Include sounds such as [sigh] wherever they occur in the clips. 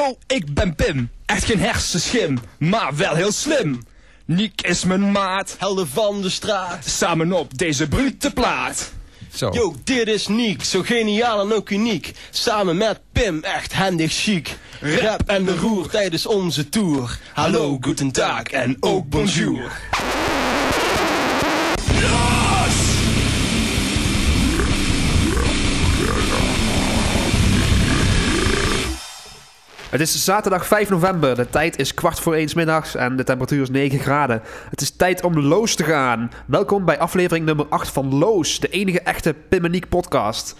Yo, ik ben Pim. Echt geen hersenschim, maar wel heel slim. Niek is mijn maat. Helden van de straat. Samen op deze brute plaat. Zo. Yo, dit is Niek, zo geniaal en ook uniek. Samen met Pim, echt handig chic. Rap en de roer tijdens onze tour. Hallo, guten tag en ook bonjour. Het is zaterdag 5 november. De tijd is kwart voor 1 's middags en de temperatuur is 9 graden. Het is tijd om Loos te gaan. Welkom bij aflevering nummer 8 van Loos, de enige echte Pimmeniek podcast.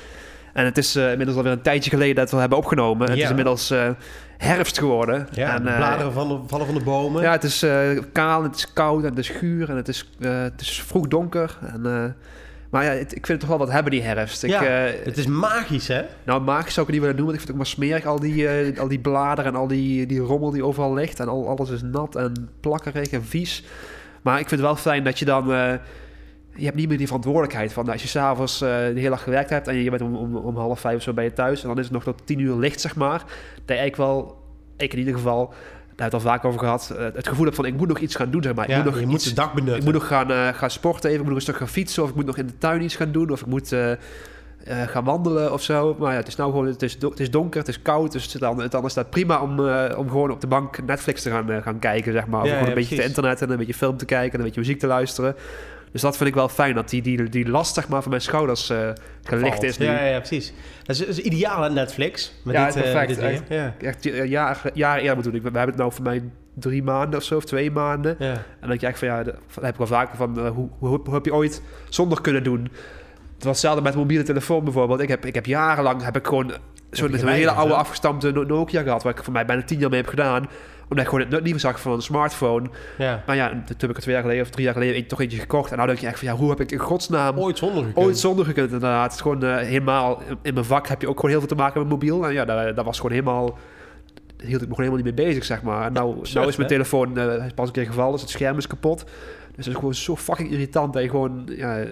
En het is uh, inmiddels alweer een tijdje geleden dat we hebben opgenomen. Het is inmiddels uh, herfst geworden. Ja, en, de uh, bladeren vallen van de bomen. Ja, het is kaal, het is koud en het is guur en het is, het is vroeg donker. En, maar ja, het, ik vind het toch wel wat hebben die herfst. Ik, ja, het is magisch, hè? Nou, magisch zou ik het niet willen noemen. Ik vind het ook maar smerig, al die, uh, al die bladeren en al die, die rommel die overal ligt. En al, alles is nat en plakkerig en vies. Maar ik vind het wel fijn dat je dan... Uh, je hebt niet meer die verantwoordelijkheid van... Als je s'avonds de hele dag gewerkt hebt... en je bent om, om, om half vijf of zo bij je thuis... en dan is het nog tot tien uur licht, zeg maar... dat je eigenlijk wel... Ik in ieder geval... Hebben we het al vaak over gehad. Uh, het gevoel heb van ik moet nog iets gaan doen, zeg maar. Ja, ik moet nog je iets, moet dag benutten. Ik moet nog gaan, uh, gaan sporten even. Ik moet nog een stuk gaan fietsen. Of ik moet nog in de tuin iets gaan doen. Of ik moet uh, gaan wandelen of zo. Maar ja, het is nou gewoon... Het is, het is donker, het is koud. Dus dan, is dat prima om, uh, om gewoon op de bank Netflix te gaan, gaan kijken, zeg maar. Of ja, gewoon ja, een beetje te internet en een beetje film te kijken. En een beetje muziek te luisteren. Dus dat vind ik wel fijn. Dat die, die, die last, zeg maar, van mijn schouders gelicht Valt. is nu. Ja, ja, precies. Dat is, ideaal aan Netflix. Met ja, dit, perfect. dit echt, ja. echt jaar, jaar eerder moeten doen. We hebben het nou voor mij drie maanden of zo, of twee maanden. Ja. En dan denk je echt van, ja, heb ik wel vaker van, uh, hoe, hoe, hoe, heb je ooit zonder kunnen doen? Het was hetzelfde met mobiele telefoon bijvoorbeeld. Ik heb, ik heb jarenlang, heb ik gewoon zo'n zo hele oude afgestampte Nokia gehad, waar ik voor mij bijna tien jaar mee heb gedaan omdat ik gewoon het nut niet meer zag van een smartphone. Ja. Maar ja, toen heb ik er twee jaar geleden of drie jaar geleden toch eentje gekocht. En nou denk je echt van, ja, hoe heb ik in godsnaam... Ooit zonder gekund. Ooit zonder gekund, inderdaad. Het is gewoon uh, helemaal... In mijn vak heb je ook gewoon heel veel te maken met mobiel. En ja, dat, dat was gewoon helemaal... Daar hield ik me gewoon helemaal niet mee bezig, zeg maar. En nou, nou is mijn hè? telefoon uh, pas een keer gevallen, dus het scherm is kapot. Dus het is gewoon zo fucking irritant dat je gewoon... Ja,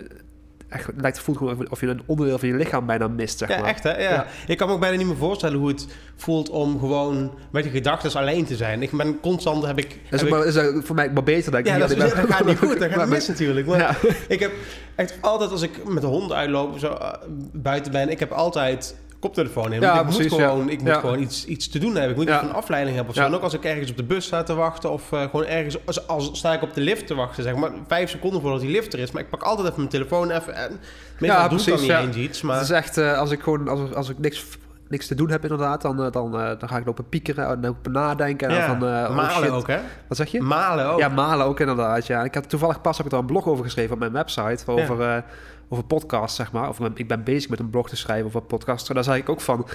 echt lijkt het voelt gewoon of je een onderdeel van je lichaam bijna mist, zeg ja, maar. echt hè? Ja. ja. Ik kan me ook bijna niet meer voorstellen hoe het voelt om gewoon met je gedachten alleen te zijn. Ik ben constant, heb ik... Dat is, maar, voor mij maar beter. Dat ik ja, dat, is, dat gaat niet goed. Dat gaat [laughs] mis natuurlijk. Maar ja. ik heb echt altijd, als ik met de hond uitloop, zo uh, buiten ben, ik heb altijd koptelefoon hebben. Ja, ik precies, moet gewoon, ja. ik moet ja. gewoon iets, iets te doen hebben. Ik moet ja. een afleiding hebben of zo. En ook als ik ergens op de bus sta te wachten of uh, gewoon ergens, als, als, sta ik op de lift te wachten, zeg maar, vijf seconden voordat die lift er is. Maar ik pak altijd even mijn telefoon even en ja, doe precies, ik dan niet eens iets. Maar... Het is echt, uh, als ik gewoon, als, als ik niks niks te doen heb inderdaad, dan, uh, dan, dan ga ik lopen piekeren en lopen nadenken. En ja, van, uh, malen oh ook, hè? Wat zeg je? Malen ook. Ja, malen ook inderdaad, ja. Ik had toevallig pas heb ik er een blog over geschreven op mijn website, over, ja. Over podcast, zeg maar. Of ik ben bezig met een blog te schrijven over podcast. En daar zei ik ook van,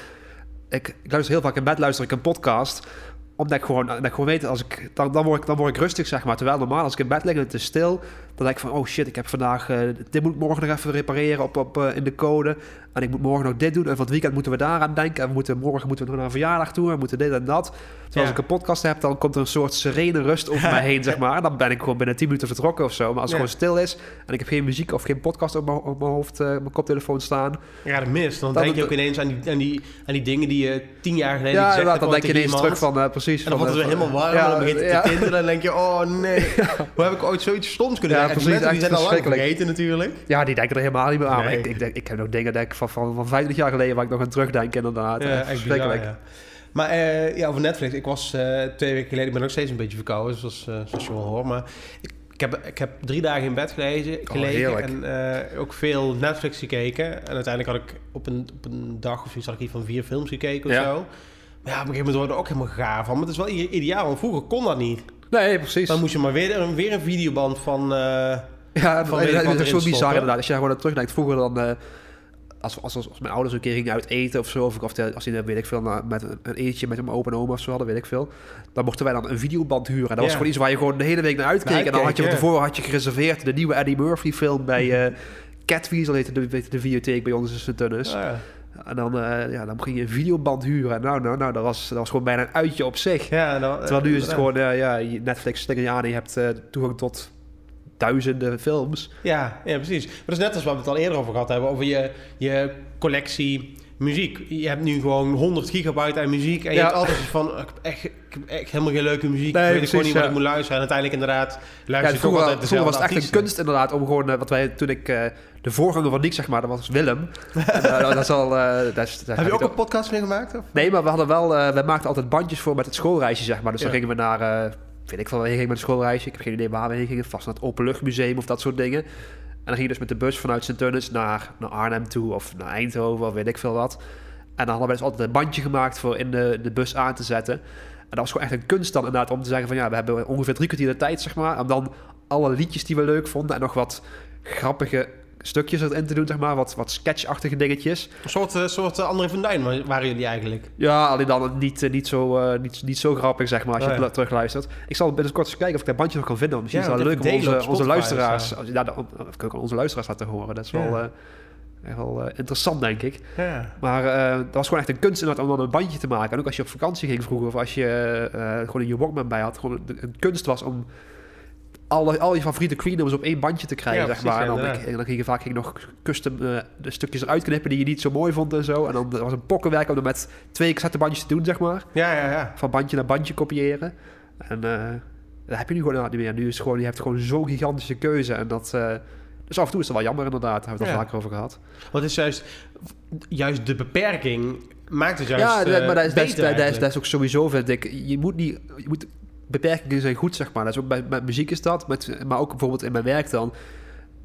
ik, ik luister heel vaak in bed, luister ik een podcast omdat ik gewoon, dat ik gewoon weet, als ik, dan, dan, word ik, dan word ik rustig, zeg maar. Terwijl normaal, als ik in bed lig en het is stil, dan denk ik van, oh shit, ik heb vandaag, uh, dit moet ik morgen nog even repareren op, op, uh, in de code. En ik moet morgen nog dit doen. En van het weekend moeten we daaraan denken. En we moeten, morgen moeten we nog naar een verjaardag toe. En we moeten dit en dat. Terwijl ja. als ik een podcast heb, dan komt er een soort serene rust over mij [laughs] heen, zeg maar. Dan ben ik gewoon binnen 10 minuten vertrokken of zo. Maar als het gewoon stil is en ik heb geen muziek of geen podcast op mijn, op mijn hoofd, uh, mijn koptelefoon staan. Ja, dat mist. Dan, dan denk je ook ineens aan die, aan, die, aan die dingen die je tien jaar geleden ja, gezegd hebt. dan denk je ineens terug van, precies. En dan wordt het weer helemaal warm. En dan begint het te tintelen. En dan denk je, oh nee. [laughs] Hoe heb ik ooit zoiets stoms kunnen ja? Precies, die zijn al lang vergeten natuurlijk. Ja, die denken er helemaal niet meer aan. Nee. Ik, ik, ik, ik heb nog dingen denk ik, van, van, van 50 jaar geleden waar ik nog aan terugdenk inderdaad. Ja, ja. Maar uh, ja, over Netflix. Ik was uh, twee weken geleden, ik ben nog steeds een beetje verkouden, zoals, uh, zoals je wel hoort. Maar ik, ik, heb, ik heb drie dagen in bed gelezen, gelegen oh, en ook veel Netflix gekeken. En uiteindelijk had ik op een, op een dag of zoiets had ik van vier films gekeken of ja. zo. Maar ja, op een gegeven moment worden ook helemaal gaaf van. Maar het is wel ideaal, want vroeger kon dat niet. Nee, precies. Dan moest je maar weer, weer een videoband van... Ja, van dat is zo bizar inderdaad. Als je gewoon terugdenkt, vroeger dan... Uh, als, als, als, mijn ouders een keer gingen uit eten of zo, of, of de, als die, weet ik veel, met een, een eentje met een opa en oma of zo hadden, weet ik veel, dan mochten wij dan een videoband huren. En dat was gewoon iets waar je gewoon de hele week naar uitkeek. En dan had je van tevoren had je gereserveerd de nieuwe Eddie Murphy film bij uh, Catweasel, heette de, de, de videotheek bij ons in Sint-Tunis. Oh, ja. En dan, uh, ja, dan ging je een videoband huren. En nou, nou, nou, dat was, dat was gewoon bijna een uitje op zich. Ja, Terwijl nu is het gewoon, uh, ja, Netflix slinger je aan en je hebt uh, toegang tot duizenden films. Ja, ja, precies. Maar dat is net als waar we het al eerder over gehad hebben, over je, je collectie muziek. Je hebt nu gewoon 100 gigabyte aan muziek. En je Ja. hebt altijd iets van, ik heb echt, ik heb echt helemaal geen leuke muziek. Nee, ik weet gewoon niet wat ja. ik moet luisteren. En uiteindelijk inderdaad Ja, luister je toch altijd vroeger was dezelfde het echt een kunst inderdaad om gewoon, eh, wat wij toen ik, eh, de voorganger van Niek zeg maar, dat was Willem. [laughs] En, eh, dat is al, eh, dat is, Heb je ook een podcast mee gemaakt? Of? Nee, maar we hadden wel, eh we maakten altijd bandjes voor met het schoolreisje zeg maar. Dus dan Ja. gingen we naar, eh weet ik waar we heen gingen met het schoolreisje. Ik heb geen idee waar we heen gingen, vast naar het Openluchtmuseum of dat soort dingen. En dan ging je dus met de bus vanuit Sint-Tunis naar, naar Arnhem toe of naar Eindhoven of weet ik veel wat. En dan hadden we dus altijd een bandje gemaakt voor in de, de bus aan te zetten. En dat was gewoon echt een kunst dan inderdaad om te zeggen van ja, we hebben ongeveer drie kwartier de tijd zeg maar. Om dan alle liedjes die we leuk vonden en nog wat grappige stukjes erin te doen zeg maar. Wat, wat sketchachtige dingetjes. Een soort, eh, soort eh, André van Duin waren jullie eigenlijk. Ja, alleen dan niet, eh, niet, zo, niet, niet zo grappig, zeg maar, als je Oh, het ja. terugluistert. Ik zal binnenkort eens kijken of ik dat bandje nog kan vinden. Misschien Ja, is want leuk om onze, onze luisteraars... je daar de, of ik ook aan onze luisteraars laten horen. Dat is Ja. wel, echt wel interessant, denk ik. Ja. Maar eh, dat was gewoon echt een kunst inderdaad om dan een bandje te maken. En ook als je op vakantie ging vroeger... of als je gewoon een je Walkman bij had... gewoon een, een kunst was om... Alle, al je favoriete Queen nummers op één bandje te krijgen, Ja, zeg precies, maar. En dan, dan ging je vaak ging nog custom eh, de stukjes eruit knippen die je niet zo mooi vond en zo. En dan was een pokkenwerk om er met twee cassettebandjes te doen, zeg maar Ja, ja, ja. van bandje naar bandje kopiëren. En eh dat heb je nu gewoon niet meer. Nu is gewoon, je hebt gewoon zo'n gigantische keuze. En dat, eh, dus af en toe is het wel jammer inderdaad. Daar hebben we het al vaker over gehad. Het is juist, juist de beperking maakt het juist ja, dat- maar dat is, dat, is, dat, is, dat is ook sowieso, vind ik. Je moet niet... Je moet, beperkingen zijn goed, zeg maar. Dat is ook bij, met muziek is dat. Met, maar ook bijvoorbeeld in mijn werk dan.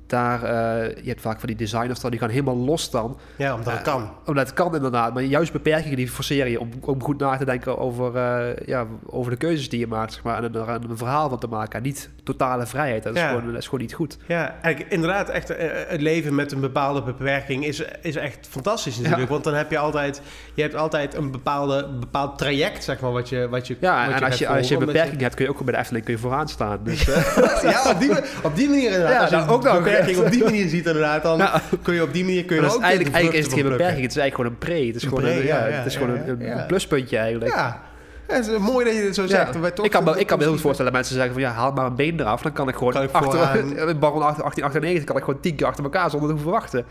Daar, eh, je hebt vaak van die designers dan, die gaan helemaal los dan. Ja, omdat het kan. Omdat het kan inderdaad. Maar juist beperkingen die forceren je om, om goed na te denken over, eh, ja, over de keuzes die je maakt. Zeg maar, en er een, verhaal van te maken. En niet totale vrijheid. Dat is, Ja. gewoon, dat is gewoon niet goed. Ja, eigenlijk inderdaad, echt eh, het leven met een bepaalde beperking is, is echt fantastisch natuurlijk. Want dan heb je altijd, je hebt altijd een bepaalde, bepaald traject, zeg maar, wat je, wat je Ja, wat en als je, als je een beperking hebt, kun je ook bij de Efteling kun je vooraan staan. Dus, [laughs] eh, ja, op die, op die manier inderdaad. Ja, als je nou, ook nog. Beperking op die [laughs] manier ziet inderdaad, dan Ja. kun je op die manier kun je dat is ook eigenlijk, eigenlijk is het geen beperking. Het is eigenlijk gewoon een pre. Het is Een gewoon, een, pre, ja, ja, ja, het is gewoon een, pluspuntje eigenlijk. Ja. Het is mooi dat je het zo zegt. Toch- ik, kan me, ik kan me heel goed voorstellen dat mensen zeggen van ja, haal maar een been eraf. Dan kan ik gewoon Kan ik achter, vooraan- [laughs] in Baron 1898 kan ik gewoon tien keer achter elkaar zonder te hoeven wachten.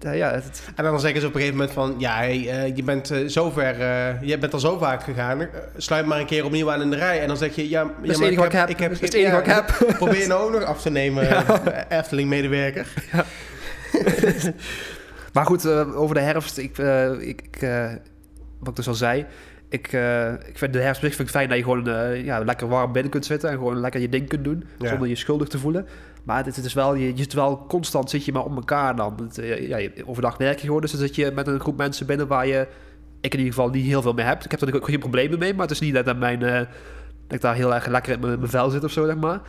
Ja, ja, het, En dan zeggen ze op een gegeven moment van... Ja, hey, eh, je bent eh, zo ver... eh, je bent al zo vaak gegaan. sluit maar een keer opnieuw aan in de rij. En dan zeg je... Ja, ja dat is het maar enige wat ik heb. Ik heb Dat is het enige wat ik ja, heb. [laughs] Probeer je nou ook nog af te nemen, Efteling-medewerker. [laughs] Maar goed, over de herfst. Ik, ik, wat ik dus al zei. Ik, ik vind de herfst vind ik fijn dat je gewoon ja, lekker warm binnen kunt zitten. En gewoon lekker je ding kunt doen. Ja. Zonder je schuldig te voelen. Maar het, het is wel, je, je zit wel constant zit je maar om elkaar dan. Het, eh, ja, overdag werk je gewoon. Dus dan zit je met een groep mensen binnen waar je... Ik in ieder geval niet heel veel mee heb. Ik heb er natuurlijk ook geen problemen mee. Maar het is niet dat, dat, mijn, eh, dat ik daar heel erg lekker in mijn, mijn vel zit of zo, zeg maar.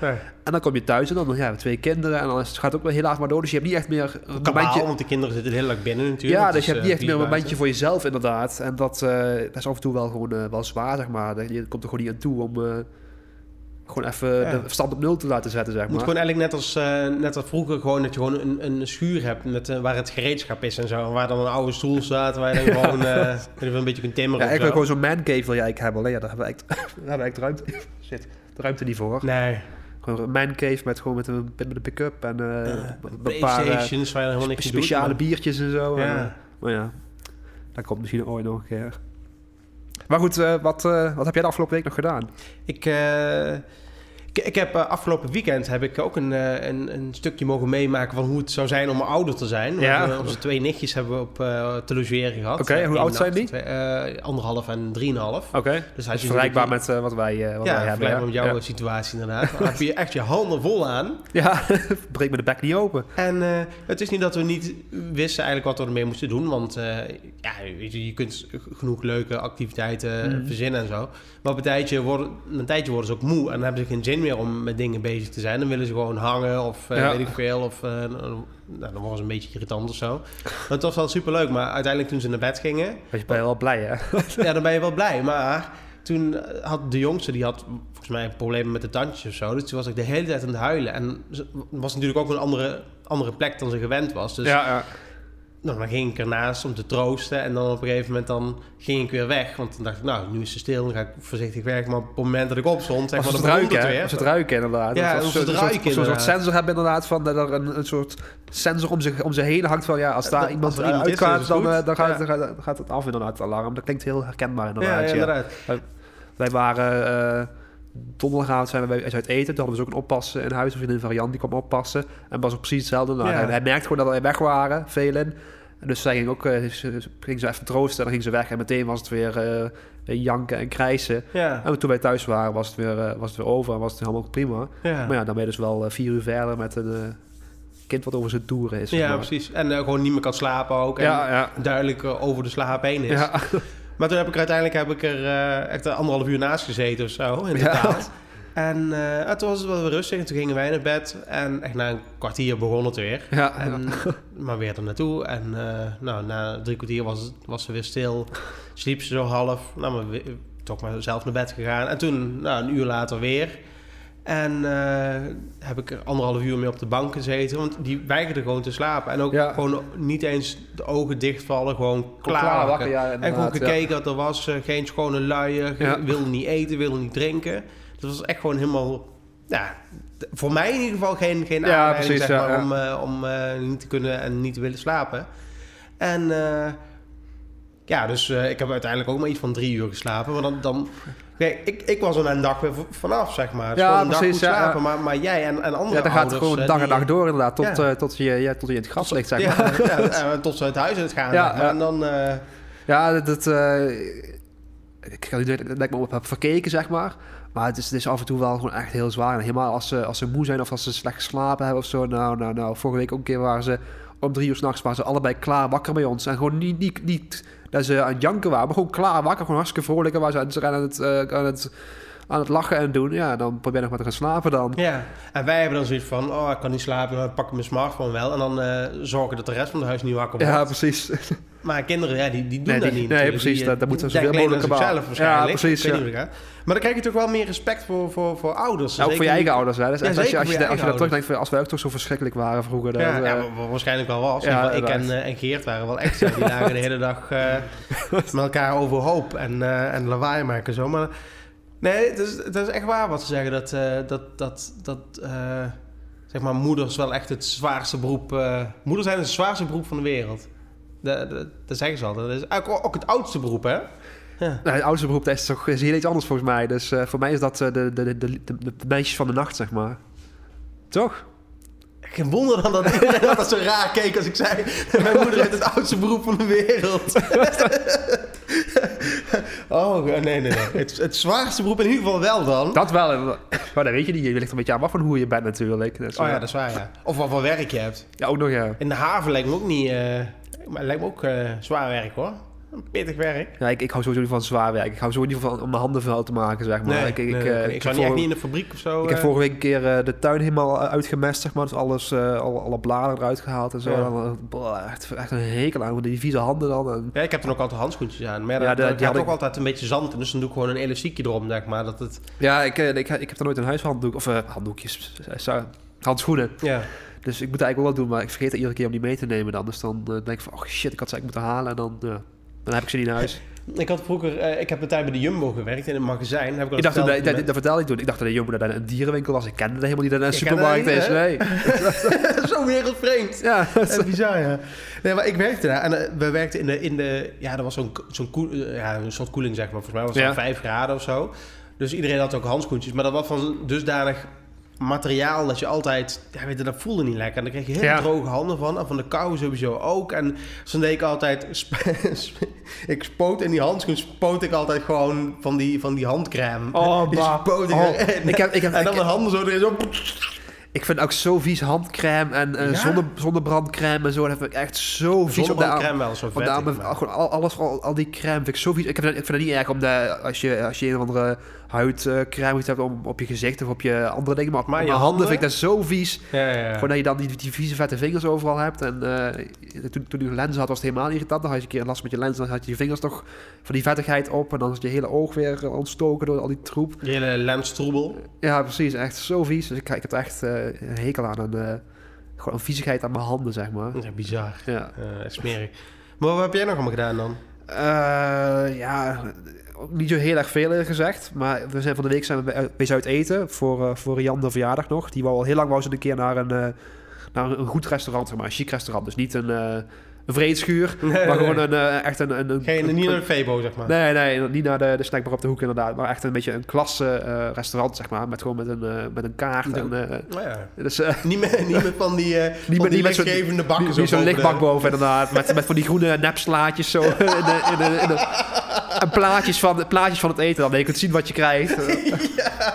En dan kom je thuis en dan ja, twee kinderen. En dan is, het gaat het ook wel helaas maar door. Dus je hebt niet echt meer een Kabaal, momentje... want de kinderen zitten heel lang binnen natuurlijk. Ja, dus is, je hebt eh, niet echt meer een momentje buiten. voor jezelf, inderdaad. En dat, eh, dat is af en toe wel gewoon eh, wel zwaar, zeg maar. Dat- Je komt er gewoon niet aan toe om eh, gewoon even Ja. de stand op nul te laten zetten, zeg Het moet maar. gewoon eigenlijk net als, eh, net als vroeger gewoon dat je gewoon een, een schuur hebt met, eh, waar het gereedschap is en zo. En waar dan een oude stoel staat waar je dan [laughs] gewoon even een beetje kunt timmeren Ja, ik wil gewoon zo'n mancave wil je eigenlijk hebben. Alleen ja, daar hebben we [laughs] daar hebben we ruimte... [laughs] Shit, de ruimte niet voor. Nee, Gewoon een mancave met, gewoon met, een, met een pick-up en een paar Playstations waar je helemaal niks mee doet, speciale maar- biertjes en zo. En, Ja. eh, maar ja, dat komt misschien ooit nog een keer. Maar goed, eh, wat, eh, wat heb jij de afgelopen week nog gedaan? Ik, eh, ik, ik heb eh, afgelopen weekend heb ik ook een, eh, een, een stukje mogen meemaken van hoe het zou zijn om ouder te zijn. Ja. Eh, onze twee nichtjes hebben we op eh te logeren gehad. Oké, hoe oud zijn die? twee- anderhalf en drieënhalf. Oké, Dus als is je vergelijkbaar met wat wij, wat ja, wij hebben. vergelijkbaar met jouw ja. situatie inderdaad. Dan heb je echt je handen vol aan. Ja, [laughs] breek me de bek niet open. En het is niet dat we niet wisten eigenlijk wat we ermee moesten doen. Want ja, weet je, je kunt genoeg leuke activiteiten Mhm. verzinnen en zo. Maar op een tijdje, worden, een tijdje worden ze ook moe. En dan hebben ze geen zin meer om met dingen bezig te zijn. Dan willen ze gewoon hangen of eh, Ja. weet ik veel. Of eh, nou, dan worden ze een beetje irritant of zo. Maar het was wel super leuk. Maar uiteindelijk toen ze naar bed gingen... Was je ben je wel blij, hè? [laughs] ja, dan ben je wel blij. Maar toen had de jongste, die had volgens mij problemen met de tandjes of zo. Dus toen was ik de hele tijd aan het huilen. En ze was natuurlijk ook een andere, andere plek dan ze gewend was. Dus ja, ja. Nou, dan ging ik ernaast om te troosten. En dan op een gegeven moment dan ging ik weer weg. Want dan dacht ik, nou, nu is ze stil. Dan ga ik voorzichtig weg. Maar op het moment dat ik opstond, zeg maar, het dan ruiken, het weer. Als het ruiken inderdaad. Ja, Als ze het een ruiken soort, zo'n soort sensor hebben inderdaad, van dat er een, een soort sensor om zich, om zich heen hangt van ja, als daar Dat- iemand als er iemand dan, het eh, dan, gaat, Ja. dan, gaat, dan gaat het af inderdaad, het alarm. Dat klinkt heel herkenbaar Ja, inderdaad. ja, ja. inderdaad. Wij waren eh donderdagavond zijn we bij uit eten. Toen hadden we dus ook een oppassen in huis. Een vriendin van Jan die kwam oppassen. En was ook precies hetzelfde. Nou, Ja. hij, hij merkte gewoon dat wij weg waren, velen. Dus zij ging ook, eh, ze, ging ze even troosten en dan ging ze weg. En meteen was het weer, eh, janken en krijsen. Ja, En toen wij thuis waren, was het weer, eh, was het weer over en was het helemaal prima. ja. Maar ja, dan ben je dus wel vier uur verder met een kind wat over zijn toeren is. zeg ja maar. precies. En gewoon niet meer kan slapen ook. En Ja, duidelijk over de slaap heen is. Maar toen heb ik er uiteindelijk heb ik er echt anderhalf uur naast gezeten of zo, totaal. En eh, toen was het wel weer rustig. En toen gingen wij naar bed. En echt na een kwartier begon het weer. ja, En, maar weer er naartoe. En eh, nou, na drie kwartier was, het, was ze weer stil. Sliep ze zo half. Nou, maar we- toch maar zelf naar bed gegaan. En toen, nou, een uur later weer. En eh, heb ik er anderhalf uur mee op de bank gezeten. Want die weigerde gewoon te slapen. En ook Ja. gewoon niet eens de ogen dichtvallen. Gewoon klaar, klaar wakker. ja, En gewoon gekeken dat er was. geen schone luier. Wilde niet eten, wilde niet drinken. Dat was echt gewoon helemaal... Ja, voor mij in ieder geval geen, geen Ja, precies, zeg maar, ja. om, eh, om eh, niet te kunnen en niet te willen slapen. En eh, ja, dus ik heb uiteindelijk ook maar iets van drie uur geslapen. Maar dan... dan kijk, ik, ik was er een dag weer vanaf, zeg maar. Ja, een dag precies, goed ja, slapen. ja. Maar, maar jij en, en andere ja, dan gaat het gewoon dag en dag door inderdaad. Tot, Ja. tot, je, ja, tot je in het gras ligt, zeg maar. ja, tot ze uit huis uit gaan. Ja. En dan... Ja, dat... dat ik ga zeggen dat ik me op heb verkeken, zeg maar. Maar het is, het is af en toe wel gewoon echt heel zwaar. En helemaal als ze, als ze moe zijn of als ze slecht geslapen hebben of zo. Nou, nou, nou. Vorige week ook een keer waren ze om drie uur s'nachts waren ze allebei klaar wakker bij ons. En gewoon niet, niet, niet dat ze aan het janken waren, maar gewoon klaar wakker. Gewoon hartstikke vrolijk. En waren ze aan het, aan het, aan het, aan het lachen en doen. Ja, dan probeer ik nog maar te gaan slapen dan. Ja, en wij hebben dan zoiets van, oh, ik kan niet slapen, dan pak ik mijn smartphone wel. En dan eh zorgen dat de rest van het huis niet wakker wordt. Ja, precies. [laughs] Maar kinderen, ja, die, die doen Nee, dat die- niet nee, natuurlijk. precies, Die, dat- dat moeten ze zoveel mogelijk gebouwen. waarschijnlijk. Ja, precies, ja. niet. Maar dan krijg je toch wel meer respect voor, voor, voor ouders. Nou, ook voor je eigen ouders, hè. Is Ja, als je, als je, als je dat terugdenkt, als wij ook toch zo verschrikkelijk waren vroeger. Dan, Ja, ja, eh, wa- waarschijnlijk wel was. Ja, ik en, en Geert waren wel echt zo. Die lagen de hele dag [laughs] met elkaar overhoop en, en lawaai maken en zo. Maar nee, het is, het is echt waar wat ze zeggen. Dat, eh, dat, dat, dat eh, zeg maar, moeders wel echt het zwaarste beroep... eh moeders zijn het zwaarste beroep van de wereld. Dat, dat, dat zeggen ze altijd. Dat is eigenlijk ook het oudste beroep, hè? Ja. Nou, het oudste beroep dat is toch is heel iets anders volgens mij. Dus eh, voor mij is dat eh, de, de, de, de, de, de meisjes van de nacht, zeg maar. Toch? Geen wonder dan dat iedereen [laughs] dat zo raar keek als ik zei... [laughs] Mijn moeder heeft het oudste beroep van de wereld. [laughs] oh, nee, nee, nee. Het, het zwaarste beroep in ieder geval wel dan. Dat wel. Maar dat weet je niet. Je ligt een beetje aan wat van hoe je bent natuurlijk. Dus, Oh ja, dat is waar, ja. Of wat voor werk je hebt. ja, ook nog ja. In de haven lijkt me ook niet... eh, maar het lijkt me ook eh, zwaar werk, hoor. Pittig werk. Ja, ik, ik hou sowieso niet van zwaar werk. Ik hou sowieso niet van om mijn handen vuil te maken, zeg maar. ik, ik, nee, eh, ik, ik zou niet echt niet in de fabriek of zo... Ik heb eh, vorige week een keer eh, de tuin helemaal uitgemest, zeg maar. Dus alles, alle, alle bladeren eruit gehaald en zo. Ja. Boah, echt, echt een hekel aan, die vieze handen dan. En, Ja, ik heb dan ook altijd handschoentjes aan. Maar Ja, ja, die gaat had ook ik- altijd een beetje zand. Dus dan doe ik gewoon een elastiekje erom, zeg maar. Dat het... ja, ik, eh, ik, ik heb er nooit een huishanddoek, of handdoekjes, handschoenen. Ja. Dus ik moet eigenlijk wel wat doen, maar ik vergeet het iedere keer om die mee te nemen dan. Dus dan denk ik van, oh shit, ik had ze eigenlijk moeten halen. En dan, dan heb ik ze niet in huis. [laughs] Ik had vroeger... eh, ik heb een tijd bij de Jumbo gewerkt in een magazijn. Heb ik ik dacht, dat, dat, dat vertelde ik toen. Ik dacht dat de Jumbo dat een dierenwinkel was. Ik kende dat helemaal niet dat een dat supermarkt is. Nee. [laughs] Zo wereldvreemd. Ja, Ja, bizar, ja. Nee, maar ik werkte daar. En eh, we werkten in de... In de ja, er was zo'n zo'n koel- eh, ja, een soort koeling, zeg maar. Volgens mij was het Ja. dan 5 graden of zo. Dus iedereen had ook handschoentjes. Maar dat was van dusdanig materiaal dat je altijd... Ja, weet je, dat voelde niet lekker. En dan kreeg je hele Ja. droge handen van. En van de kou sowieso ook. En dan deed ik altijd... [laughs] ik spoot in die handschoen, spoot ik altijd gewoon van die, van die handcrème. Oh, [laughs] bah. spoot ik Oh, ik heb- ik heb- [laughs] en dan ik- mijn handen zo erin. Zo. Ik vind ook zo vies handcrème en Ja? zonne, zonnebrandcrème en zo. Dat vind ik echt zo vies de. Zonnebandcrème wel zo de vet. gewoon al, alles, al, al die crème vind ik zo vies. Ik, dat- ik vind het niet erg om de, als, je, als je een of andere huidcrème iets hebt om, op je gezicht of op je andere dingen. Maar op Maar mijn je handen, handen? vind ik dat zo vies. Ja, ja, ja. Gewoon dat je dan die, die vieze vette vingers overal hebt. En eh, toen, toen ik lenzen had was het helemaal irritant. Dan had je een keer last met je lens. Dan had je je vingers toch van die vettigheid op. En dan is je hele oog weer eh, ontstoken door al die troep. Je hele lenstroebel. Ja, precies. Echt zo vies. Dus ik, ik heb er echt eh, een hekel aan. En, eh, gewoon een viezigheid aan mijn handen, zeg maar. Echt bizar. Ja. Eh, smerig. Maar wat heb jij nog allemaal gedaan dan? Eh, ja, niet zo heel erg veel gezegd. Maar we zijn van de week zijn we bij- uit eten voor, eh, voor Jan de verjaardag nog. Die wou al heel lang wou ze een keer naar een, eh, naar een goed restaurant, maar, een chic restaurant. Dus niet een, eh een vreedschuur, Nee, [laughs] maar gewoon een, eh, echt een... een, een Geen, een- niet naar de Febo, zeg maar. Nee, nee, niet naar de, de snackbar op de hoek inderdaad. Maar echt een beetje een klasse eh, restaurant, zeg maar. Met gewoon met een, eh, met een kaart. Met En, een- eh, Nou ja. dus, Niet meer, niet meer van die, [laughs] van met- die niet met zo'n- lichtgevende bakken. niet, niet zo zo'n lichtbak de- boven inderdaad. Met, met van die groene nepslaatjes zo. [laughs] in de, in de, in de- en plaatjes van, plaatjes van het eten dan. Je kunt zien wat je krijgt.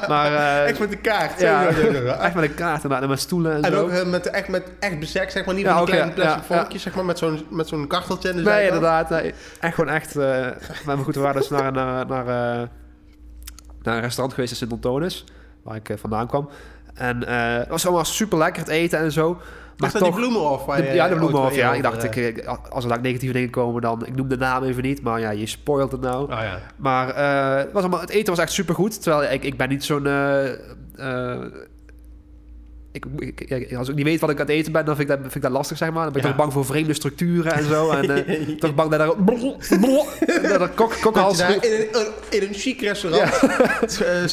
Maar Echt met de kaart. ja, echt met een kaart inderdaad. En met stoelen en, En zo. ook met, echt, met echt bestek, zeg maar. Niet Ja, die ook, kleine plastic vorkjes, zeg maar. Met zo'n, met zo'n karteltje in de Nee, inderdaad. Nee. Echt gewoon echt. eh maar goed, we waren dus naar, naar, naar, eh, naar een restaurant geweest in Sint-Antonis. Waar ik eh, vandaan kwam. En eh, het was allemaal super lekker het eten en zo. Maar toch, die De- je ja, de bloemenhof, weer ja. Ik dacht, ik, als er daar negatieve dingen komen, dan... Ik noem de naam even niet, maar ja, je spoilt het nou. Oh ja. Maar eh, het, was allemaal, het eten was echt super goed. Terwijl ik, ik ben niet zo'n... eh, eh, ik, als ik niet weet wat ik aan het eten ben, dan vind ik dat, vind ik dat lastig, zeg maar. Dan ben ik Ja. toch bang voor vreemde structuren en zo. En eh, [laughs] toch bang dat er... [laughs] dat er kok, Dat je daar in een, in een chic restaurant [laughs] eh,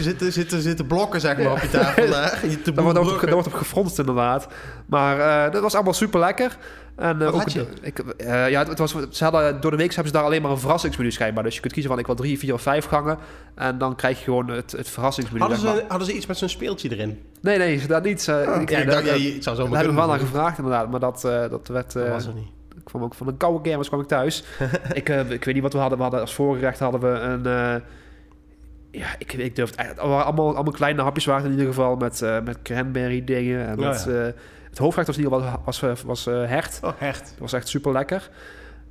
zitten, zitten, zitten blokken zeg maar, op je tafel. daar. Je te Daar wordt, daar wordt op gefronst inderdaad. Maar eh, dat was allemaal super lekker. En, eh, ook, had je? Ik, eh, ja, het, het was, ze hadden, door de week hebben ze daar alleen maar een verrassingsmenu schijnbaar. Dus je kunt kiezen van ik wil drie, vier of vijf gangen. En dan krijg je gewoon het, het verrassingsmenu. Hadden ze, hadden ze iets met zo'n speeltje erin? Nee, nee, dat niet. Eh, ik, ja, ik dacht, ja, dat- je- het zou zo daar maar heb ik wel naar gevraagd inderdaad. Maar dat, eh, dat werd... Dat was er niet. ik kwam ook van een koude kermis kwam ik thuis. [laughs] ik, ik weet niet wat we hadden. We hadden als voorgerecht hadden we een... ja, ik, ik durf het Allemaal, allemaal kleine hapjes waren in ieder geval. Met, met cranberry dingen. En Oh, met, ja. Het hoofdgerecht was in ieder geval was, was, was, eh, hert. Oh, echt? Dat was echt super lekker.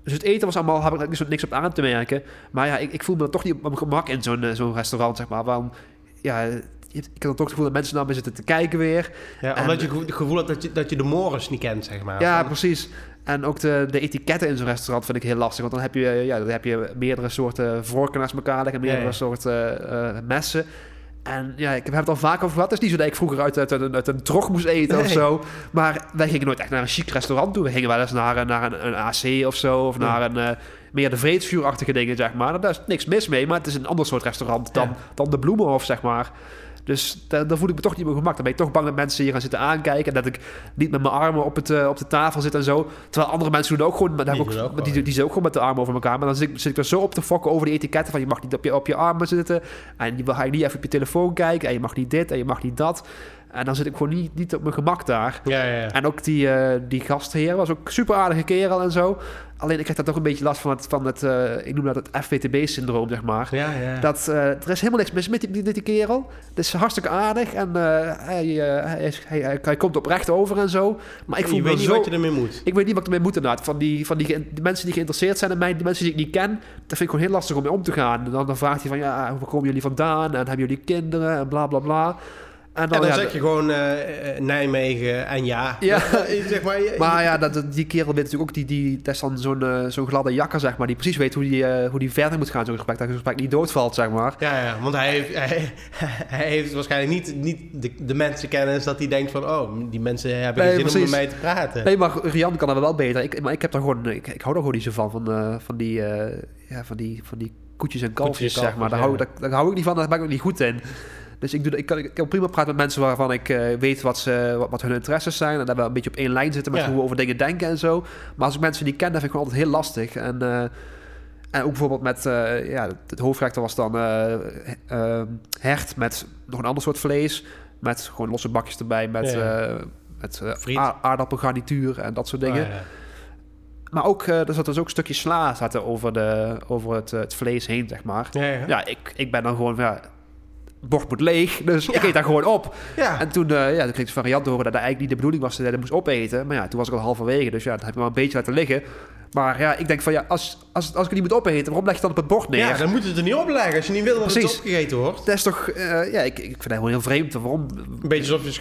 Dus het eten was allemaal, heb ik niks, niks op aan te merken. Maar ja, ik, ik voel me dan toch niet op mijn gemak in zo'n eh, zo'n restaurant, zeg maar. Want ja, ik heb dan toch het gevoel dat mensen naar me zitten te kijken weer. Ja, En- omdat je het gevoel hebt dat je, dat je de mores niet kent, zeg maar. Ja, precies. En ook de, de etiketten in zo'n restaurant vind ik heel lastig. Want dan heb je, eh, ja, dan heb je meerdere soorten vorken naast elkaar liggen, meerdere Ja, ja. soorten eh, messen. En ja, ik heb het al vaak over gehad. Het is niet zo dat ik vroeger uit, uit, een- uit een trog moest eten of zo. Maar wij gingen nooit echt naar een chic restaurant toe. We gingen wel eens naar, een- naar een, een AC of zo. Of Ja. naar een eh, meer de vreedsvuurachtige dingen, zeg maar. Daar is niks mis mee. Maar het is een ander soort restaurant dan, Ja. dan de Bloemenhof, zeg maar. Dus daar, daar voel ik me toch niet meer gemak. Dan ben ik toch bang dat mensen hier gaan zitten aankijken. En dat ik niet met mijn armen op, het, eh, op de tafel zit en zo. Terwijl andere mensen doen ook gewoon... Maar Die ook ook, die, die zitten ook gewoon met de armen over elkaar. Maar dan zit ik, zit ik er zo op te fokken over die etiketten. Van je mag niet op je, op je armen zitten. En je je niet even op je telefoon kijken. En je mag niet dit en je mag niet dat. En dan zit ik gewoon niet, niet op mijn gemak daar. Ja, ja, ja. En ook die, eh, die gastheer was ook super aardige kerel en zo. Alleen ik krijg daar toch een beetje last van het, van het eh, ik noem dat het FWTB-syndroom, zeg maar. Ja, ja. Dat, eh, er is helemaal niks mis met die, met die kerel. Het is hartstikke aardig en eh, hij, hij, hij, hij, komt oprecht over en zo. Maar ik voel je weet niet zo... wat je ermee moet. Ik weet niet wat ik ermee moet inderdaad. Van die, van die, mensen die geïnteresseerd zijn in mij, mensen die ik niet ken, dat vind ik gewoon heel lastig om mee om te gaan. En dan, dan vraagt hij van, ja, waar komen jullie vandaan? En hebben jullie kinderen? En bla, bla, bla. En En dan ja, zeg je gewoon eh, eh, Nijmegen en ja. Ja. [laughs] zeg maar, je- Maar ja, dat, die kerel weet natuurlijk ook, die, die, dat is dan zo'n eh, zo'n gladde jakker, zeg maar, die precies weet hoe die, hoe die verder moet gaan, zo'n gesprek, dat het gesprek niet doodvalt, zeg maar. Ja, ja, want hij heeft, [laughs] hij, hij heeft waarschijnlijk niet, niet de, de mensenkennis dat hij denkt van... oh, die mensen hebben Nee, geen zin om met mij te praten. Nee, maar Rian kan er wel beter. Ik, maar ik heb daar gewoon, ik, ik hou er gewoon niet zo van, van, van die, ja, van die, van die koetjes en kalfjes, Koetjes zeg maar. Daar hou, daar, daar hou ik niet van, daar ben ik ook niet goed in. Dus ik, doe, dat- ik, kan, ik kan prima praten met mensen waarvan ik eh, weet wat, ze, wat, wat hun interesses zijn. En dat we een beetje op één lijn zitten met Ja. hoe we over dingen denken en zo. Maar als ik mensen niet ken, dat vind ik gewoon altijd heel lastig. En, eh, en ook bijvoorbeeld met, eh, ja, het hoofdgerecht was dan eh, eh, hert met nog een ander soort vlees. Met gewoon losse bakjes erbij, met, Ja. met aardappelgarnituur en dat soort dingen. Ah, ja. Maar ook, er zat dus ook een stukje sla zaten over, de, over het, het vlees heen, zeg maar. Ja, ik, ik ben dan gewoon, ja, bord moet leeg, dus ik eet daar gewoon op. Ja. En toen, eh, ja, toen kreeg ik de variant horen dat dat eigenlijk niet de bedoeling was dat hij dat moest opeten. Maar ja, toen was ik al halverwege, dus ja, dan heb ik wel een beetje laten liggen. Maar ja, ik denk van ja, als, als, als ik het niet moet opeten, waarom leg je het dan op het bord neer? Ja, dan moet je het er niet opleggen als je niet wil dat het Precies. opgegeten wordt. Dat is toch, eh, ja, ik, ik vind dat gewoon heel vreemd. Waarom? Een beetje alsof je een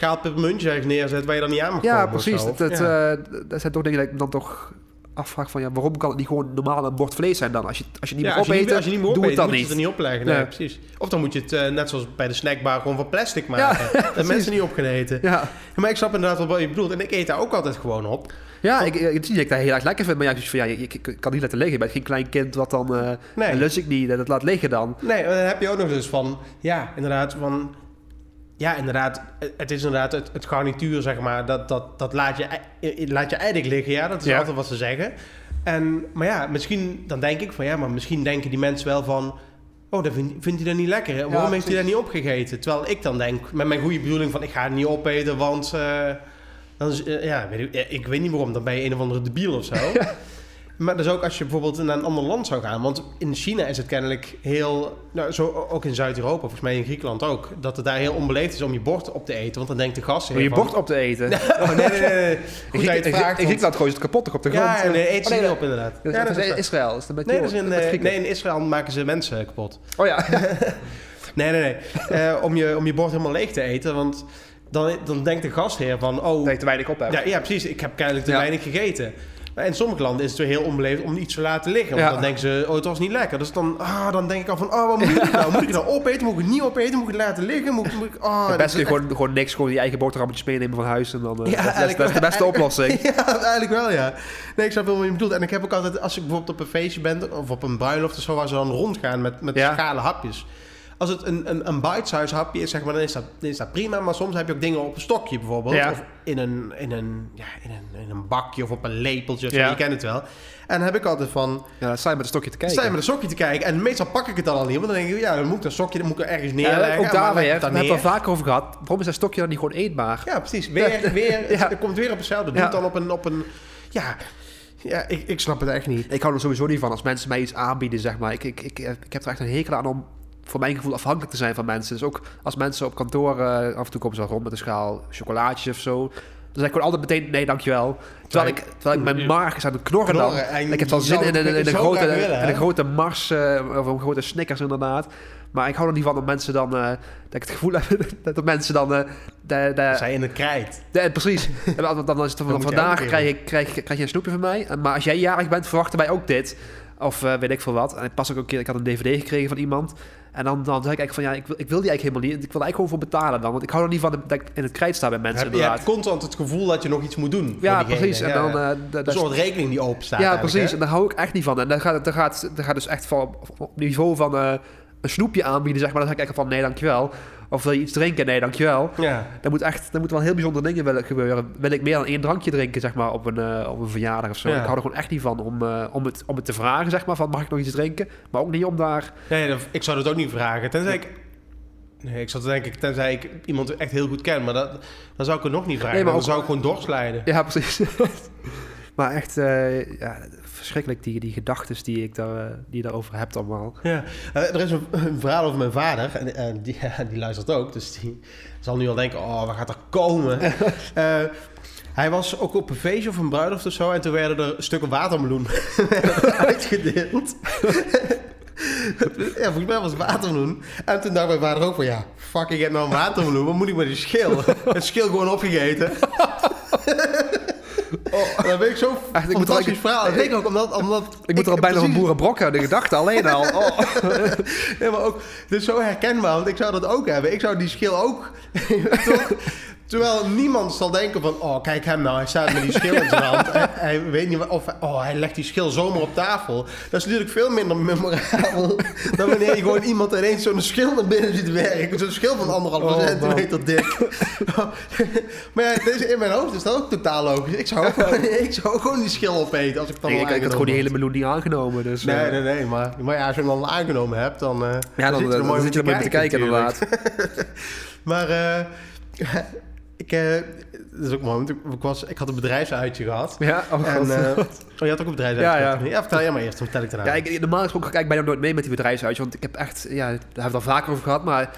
ergens neerzet waar je dan niet aan mag Ja, precies. Dat, dat, Ja. eh, dat zijn toch dingen dat ik dan toch afvraag van ja, waarom kan het niet gewoon normaal een bord vlees zijn dan? Als je, als je niet Ja, meer je opeten, als je niet meer doe het dan moet je niet. het er niet opleggen. Nee, Nee. precies. Of dan moet je het, eh, net zoals bij de snackbar, gewoon van plastic maken. [laughs] dat mensen niet op kunnen eten. Ja, Maar ik snap inderdaad wat je bedoelt. En ik eet daar ook altijd gewoon op. ja ik, ik, dat ik dat heel erg lekker vind, maar ja, ik, van, ja, ik, ik- ik kan niet laten liggen. Ik ben geen klein kind wat dan, eh Nee. lust ik niet, dat laat liggen dan. Nee, dan heb je ook nog dus van... Ja, inderdaad, van... Ja, inderdaad, het- is inderdaad het, het garnituur, zeg maar. Dat, dat, dat laat, je, laat je eigenlijk liggen, ja. Dat is Ja. altijd wat ze zeggen. En, maar ja, misschien... Dan denk ik van, ja, maar misschien denken die mensen wel van... Oh, dat vind, vindt hij dat niet lekker? Waarom heeft hij dat niet opgegeten? Terwijl ik dan denk, met mijn goede bedoeling van... Ik ga het niet opeten, want... eh, dan is, eh, ja, weet ik, ik weet niet waarom. Dan ben je een of andere debiel of zo. [laughs] Maar dus ook als je bijvoorbeeld naar een ander land zou gaan. Want in China is het kennelijk heel... Nou, zo ook in Zuid-Europa, volgens mij in Griekenland ook. Dat het daar heel onbeleefd is om je bord op te eten. Want dan denkt de gast... Om je bord op te eten. [laughs] Oh, nee, nee, nee. Goed in in- vraagt. in Griekenland gooien ze het kapot op de grond. Ja, nee, eet ze Oh, nee, op inderdaad. Dat Ja, is, dat dat is is Israël. Is dat Nee, is in, eh, nee, in Israël maken ze mensen kapot. Oh ja. [laughs] Nee, nee, nee. Eh, om, je, om je bord helemaal leeg te eten. Want dan, dan denkt de gastheer van... Oh, te weinig op hebt. Ja, ja, precies. Ik heb kennelijk te Ja. weinig gegeten. Maar in sommige landen is het weer heel onbeleefd om iets te laten liggen. Want Ja. dan denken ze, oh, het was niet lekker. Dus dan, ah, dan denk ik al van, oh, wat moet ik nou? Moet ik het nou opeten? Moet ik het niet opeten? Moet ik het laten liggen? Moet, ik- moet ik, oh, Het beste is gewoon, gewoon niks, gewoon je eigen boterhammetjes meenemen van huis en dan... eh, Ja, dat, is- dat, is- eigenlijk dat is de beste oplossing. [laughs] Ja, eigenlijk wel, ja. Nee, ik snap wel wat je bedoelt. En ik heb ook altijd, als ik bijvoorbeeld op een feestje ben... of op een bruiloft of zo, waar ze dan rondgaan met, met Ja. schalen hapjes... Als het een, een, een bite-size hapje is, zeg maar, dan is, dat, dan is dat prima. Maar soms heb je ook dingen op een stokje bijvoorbeeld. Ja. Of in een, in, een, ja, in, een, in een bakje of op een lepeltje. Ja. Je kent het wel. En dan heb ik altijd van... Ja, dan sta je met een stokje te kijken. sta je met een sokje te kijken. En meestal pak ik het dan al niet. Want dan denk ik, ja, dan moet ik dat sokje dan moet ik er ergens Ja, neerleggen. ook En daar weer, het we dan hebben het vaker over gehad. Waarom is dat stokje dan niet gewoon eetbaar? Ja, precies. Weer, [laughs] weer, Ja. het komt weer op hetzelfde. Doe Ja. het dan op een... Op een ja, ja ik, ik snap het echt niet. Ik hou er sowieso niet van als mensen mij iets aanbieden, zeg maar. Ik, ik, ik, ik heb er echt een hekel aan om voor mijn gevoel afhankelijk te zijn van mensen. Dus ook als mensen op kantoor, eh, af en toe komen ze wel rond met een schaal chocolaatjes of zo. Dan zeg ik gewoon altijd meteen nee, dankjewel. Terwijl, ik, terwijl ik mijn maag is aan het knorren, dan. en ik heb wel je zin in, in, in, een grote, willen, in een grote Mars eh, of een grote Snickers inderdaad. Maar ik hou er niet van dat mensen dan... eh, dat ik het gevoel [laughs] heb dat de mensen dan... de, de, Zij in het krijt. Ja, precies. [laughs] En dan, dan is het van, je vandaag krijg, ik, krijg, krijg je een snoepje van mij. Maar als jij jarig bent, verwachten wij ook dit. Of weet ik veel wat. En ik pas ook een keer, ik had een dvd gekregen van iemand. En dan, dan zeg ik eigenlijk van, ja, ik wil, ik wil die eigenlijk helemaal niet. Ik wil er eigenlijk gewoon voor betalen dan. Want ik hou er niet van dat ik in het krijt sta bij mensen Heb, je hebt constant het gevoel dat je nog iets moet doen. ja, precies. En Ja, dan... ja. eh, een soort rekening die open staat. ja, eigenlijk, precies. hè? En daar hou ik echt niet van. En dan gaat, dan gaat, dan gaat dus echt van op, niveau van eh, een snoepje aanbieden, zeg maar. Dan zeg ik echt van, nee, dankjewel. Of wil je iets drinken? Nee, dankjewel. Ja. Er moet echt, er moeten wel heel bijzondere dingen willen gebeuren. Wil ik meer dan één drankje drinken, zeg maar, op een, eh, op een verjaardag of zo. Ja. Ik hou er gewoon echt niet van om, eh, om, het, om het te vragen, zeg maar, van mag ik nog iets drinken? Maar ook niet om daar... Ja, dat- ik zou dat ook niet vragen. Tenzij ik... Nee, ik zou het denk ik, tenzij ik iemand echt heel goed ken. Maar dat, dan zou ik het nog niet vragen. Nee, maar dan zou ik gewoon doorglijden. Ja, precies. [laughs] maar echt, eh, ja, verschrikkelijk die, die gedachten die, ik daar, eh, die daarover hebt allemaal. Ja. Eh, er is een, een verhaal over mijn vader. En, en die, ja, [laughs] die luistert ook. Dus die zal nu al denken, oh, wat gaat er komen? [laughs] Eh, hij was ook op een feestje of een bruiloft of zo. En toen werden er stukken watermeloen [laughs] uitgedeeld. ja, volgens mij was het watermeloen. En toen dacht mijn vader ook van, ja, fuck, ik heb nou een watermeloen. Wat moet ik met die schil? Het schil gewoon opgegeten. Oh, dan ben ik zo Echt, ik moet er- verhaal. Ik denk ook omdat... omdat Ik moet er al bijna van precies- boerenbrok aan de gedachte alleen al. Oh. [laughs] Ja, maar ook, dit is zo herkenbaar, want ik zou dat ook hebben. Ik zou die schil ook... toch? [laughs] Terwijl niemand zal denken van... Oh, kijk hem nou, hij staat met die schil in zijn [laughs] hand. Hij, hij weet niet... Of oh, hij legt die schil zomaar op tafel. Dat is natuurlijk veel minder memorabel... [laughs] dan wanneer je gewoon iemand ineens zo'n schil naar binnen ziet werken. Zo'n schil van anderhalve Oh, centimeter dik. [laughs] maar ja, deze, in mijn hoofd is dat ook totaal logisch. Ik zou, gewoon, ik zou gewoon die schil opeten als ik dan Nee, ik, had gewoon die hele meloen niet aangenomen. Dus, had. eh, Nee, nee, nee. Maar, maar ja, als je hem dan aangenomen hebt, dan... eh, Ja, dan, zit je er dan mooi zit je er mooi mee te kijken, inderdaad. Maar eh, ik, eh, dat is ook mooi, want ik, was, ik had een bedrijfsuitje gehad. Ja, oh, En, eh, oh, je had ook een bedrijfsuitje Ja, ja. gehad? ja, vertel jij maar eerst, dan vertel ik daarna. Ja, ik, normaal gesproken kijk ik bijna nooit mee met die bedrijfsuitje. Want ik heb echt, ja, daar hebben we het al vaker over gehad. Maar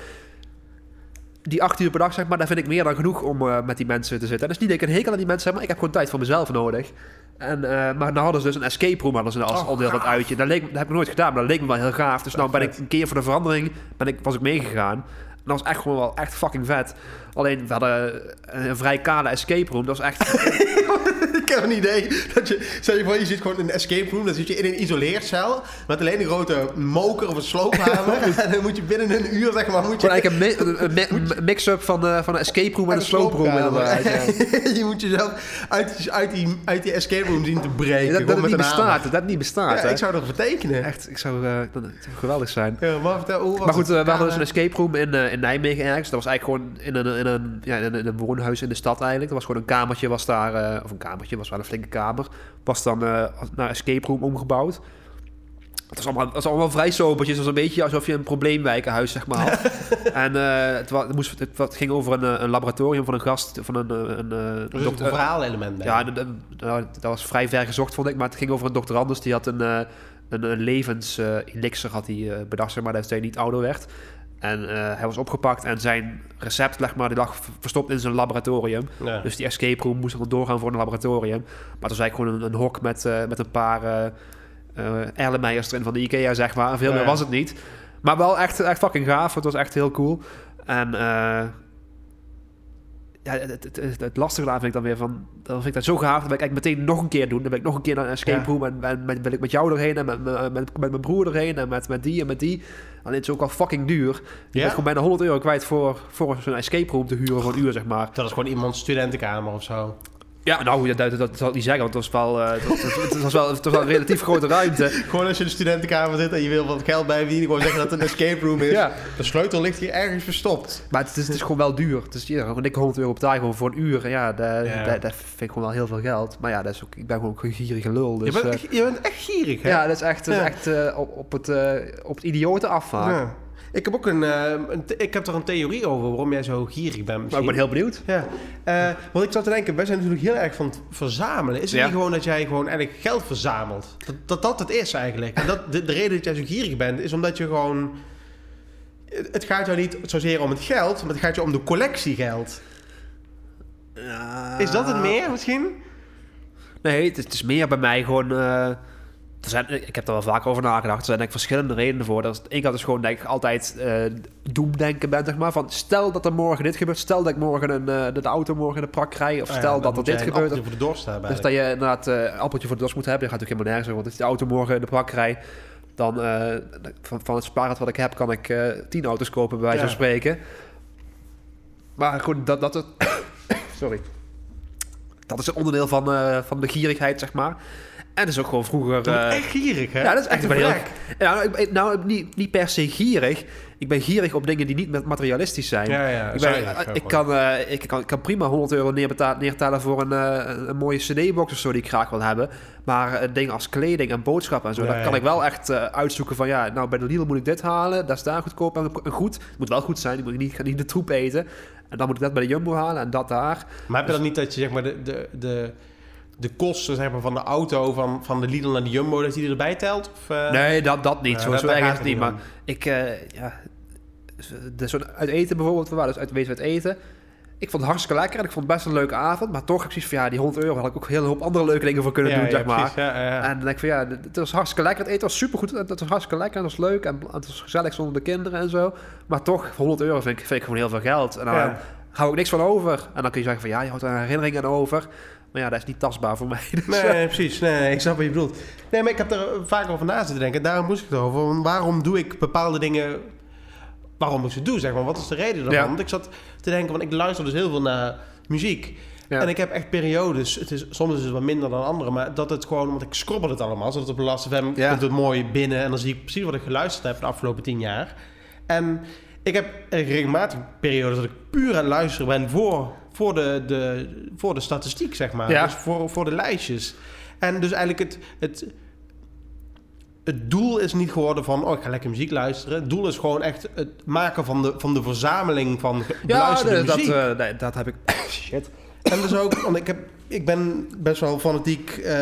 die acht uur per dag, zeg maar, daar vind ik meer dan genoeg om eh, met die mensen te zitten. En dat is niet dat ik een hekel aan die mensen heb, maar ik heb gewoon tijd voor mezelf nodig. En, maar dan hadden ze dus een escape room hadden ze als Oh, onderdeel van het uitje. Dat, leek, dat heb ik nooit gedaan, maar dat leek me wel heel gaaf. Dus nou ben ik een keer voor de verandering, ben ik, was ik meegegaan. Dat was echt gewoon wel echt fucking vet. Alleen, we hadden een vrij kale escape room. Dat was echt... [laughs] ik heb een idee dat je, stel je voor, je zit gewoon in een escape room, dan zit je in een isoleercel met alleen een grote moker of een sloophamer [laughs] en dan moet je binnen een uur, zeg maar, moet je... Gewoon eigenlijk een, mi- een mi- een mix-up van, de, van een escape room en een slooproom inderdaad. Ja. [laughs] je moet jezelf uit, uit, die, uit die escape room zien te breken. Dat, dat het niet bestaat, dat niet bestaat. Ja, ik zou dat vertekenen. Echt, ik zou, eh, dat, zou geweldig zijn. Ja, maar vertel, hoe was Maar goed, eh, we hadden dus een escape room in, eh, in Nijmegen ergens. Dat was eigenlijk gewoon in een, in, een, ja, in, een, in een woonhuis in de stad eigenlijk. Dat was gewoon een kamertje, was daar, eh, of een kamertje, was wel een flinke kamer. Was dan eh, naar escape room omgebouwd. Het was allemaal, het was allemaal vrij sobertjes. Het was een beetje alsof je een probleemwijkenhuis, zeg maar, had. [laughs] en eh, het, wa- het, moest, het, het ging over een, eh, een laboratorium van een gast, van een, een, een verhaalelement bij. ja, nou, dat was vrij ver gezocht, vond ik. Maar het ging over een dokter Anders. Die had een, een, een levenselixer had hij bedacht, zeg maar, dat hij niet ouder werd. En eh, hij was opgepakt en zijn recept, zeg maar, die lag verstopt in zijn laboratorium. Ja. Dus die escape room moest dan doorgaan voor een laboratorium. Maar het was eigenlijk gewoon een, een hok met, eh, met een paar eh Erlenmeyers erin van de Ikea, zeg maar. En veel Ja, meer was het niet. Maar wel echt, echt fucking gaaf. Het was echt heel cool. En ja, het, het, het, het lastige daar vind ik dan weer van... Dan vind ik dat zo gaaf. Dan wil ik eigenlijk meteen nog een keer doen. Dan wil ik nog een keer naar een escape Ja. room. En, en met, wil ik met jou erheen. En met, met, met, met mijn broer erheen. En met, met die en met die. Alleen het is ook al fucking duur. Je Ja? bent gewoon bijna 100 euro kwijt voor, voor zo'n escape room te huren voor een uur, zeg maar. Dat is gewoon iemands studentenkamer of zo. Ja, nou, dat, dat, dat zal ik niet zeggen, want het was wel, eh, het, het- het was wel, het was wel een relatief grote ruimte. [laughs] Gewoon als je in de studentenkamer zit en je wil wat geld bijverdienen, gewoon zeggen dat het een escape room is. Ja. De sleutel ligt hier ergens verstopt. Maar het is, het is gewoon wel duur. Het is ja, gewoon dikke 100 euro gewoon voor een uur. En ja, dat, Ja. Dat, dat vind ik gewoon wel heel veel geld. Maar ja, dat is ook, ik ben gewoon een gierige lul. Dus, je, bent, eh, echt- je bent echt gierig, hè? ja, dat is echt, Ja. echt eh, op, op, het, eh, op het idiote afvaart. Ik heb ook een, eh, een ik heb er een theorie over waarom jij zo gierig bent. Maar Misschien. ik ben heel benieuwd. Ja, eh, want ik zat te denken, wij zijn natuurlijk heel erg van het verzamelen. Is het Ja. niet gewoon dat jij gewoon eigenlijk geld verzamelt? Dat dat, dat het is eigenlijk. En dat, de, de reden dat jij zo gierig bent, is omdat je gewoon... Het gaat jou niet zozeer om het geld, maar het gaat je om de collectie geld. Is dat het meer misschien? Nee, het is, het is meer bij mij gewoon... eh, er zijn, ik heb er wel vaak over nagedacht. Er zijn denk ik verschillende redenen voor. Dat één kant is gewoon dat ik altijd eh doemdenken ben, zeg maar. Van stel dat er morgen dit gebeurt. Stel dat ik morgen een, eh, de auto morgen in de prak krijg. Of Ah ja, stel dat er dit gebeurt. appeltje voor de dorst hebben Dus dat je inderdaad eh, een appeltje voor de dos moet hebben. Dat gaat natuurlijk helemaal nergens over. Want als ik de auto morgen in de prak krijg... dan eh, van, van het spaargeld wat ik heb... kan ik eh tien auto's kopen, bij wijze van spreken. Maar goed, dat, dat het... [coughs] Sorry. Dat is een onderdeel van, eh, van de gierigheid, zeg maar. En dat is ook gewoon vroeger... Eh, echt gierig, hè? ja, dat is echt een heel... Ja, nou, ik- nou, niet, niet per se gierig. Ik ben gierig op dingen die niet met materialistisch zijn. Ja, ja. Ik, ben- kan, eh, ik, kan, ik kan prima 100 euro neerbeta- neertellen voor een, eh, een mooie cd-box of zo die ik graag wil hebben. Maar eh, dingen als kleding en boodschappen en zo, Ja, daar kan ik wel echt eh, uitzoeken van ja, nou bij de Lidl moet ik dit halen, dat is daar goedkoop en goed. Het moet wel goed zijn, ik moet niet, niet de troep eten. En dan moet ik dat bij de Jumbo halen en dat daar. Maar heb je dan niet dat je zeg maar de, de, de, de kosten zeg maar, van de auto van, van de Lidl naar de Jumbo, dat die erbij telt? Of, eh? Nee, dat, dat niet. Zo zo het niet. Maar ik, eh, ja, dus zo'n uit eten bijvoorbeeld, we waren dus uit wezen uit eten. Ik vond het hartstikke lekker en ik vond het best een leuke avond. Maar toch heb ik zoiets van, ja, die 100 euro had ik ook een hele hoop andere leuke dingen voor kunnen Ja, doen, ja, zeg maar. precies, ja. En dan denk ik van, ja, het was hartstikke lekker. Het eten was supergoed. Het was hartstikke lekker. Het was leuk en het was gezellig zonder de kinderen en zo. Maar toch, 100 euro vind ik, vind ik gewoon heel veel geld. En dan hou ik niks van over. En dan kun je zeggen van, ja, je houdt er een herinnering aan over. Maar ja, dat is niet tastbaar voor mij. [laughs] Dus, Nee, nee, precies. Nee, ik snap wat je bedoelt. Nee, maar ik heb er vaak over na zitten denken. Daarom moest ik het over. Waarom doe ik bepaalde dingen... Waarom ik ze doe, zeg maar. Wat is de reden daarvan? Ja. Want ik zat te denken, want ik luister dus heel veel naar muziek. Ja. En ik heb echt periodes, het is, soms is het wat minder dan andere, maar dat het gewoon, want ik scrobbel het allemaal, zodat op de Last FM Ja. komt het mooi binnen en dan zie ik precies wat ik geluisterd heb de afgelopen tien jaar. En ik heb regelmatig periodes dat ik puur aan luisteren ben voor, voor, de, de, voor de statistiek, zeg maar. Ja. Dus voor, voor de lijstjes. En dus eigenlijk het, het, het doel is niet geworden van, oh, ik ga lekker muziek luisteren. Het doel is gewoon echt het maken van de, van de verzameling van ja, beluisterde dat, muziek. eh, nee, dat heb ik... [coughs] Shit. En dus ook, want ik, heb, ik ben best wel fanatiek eh,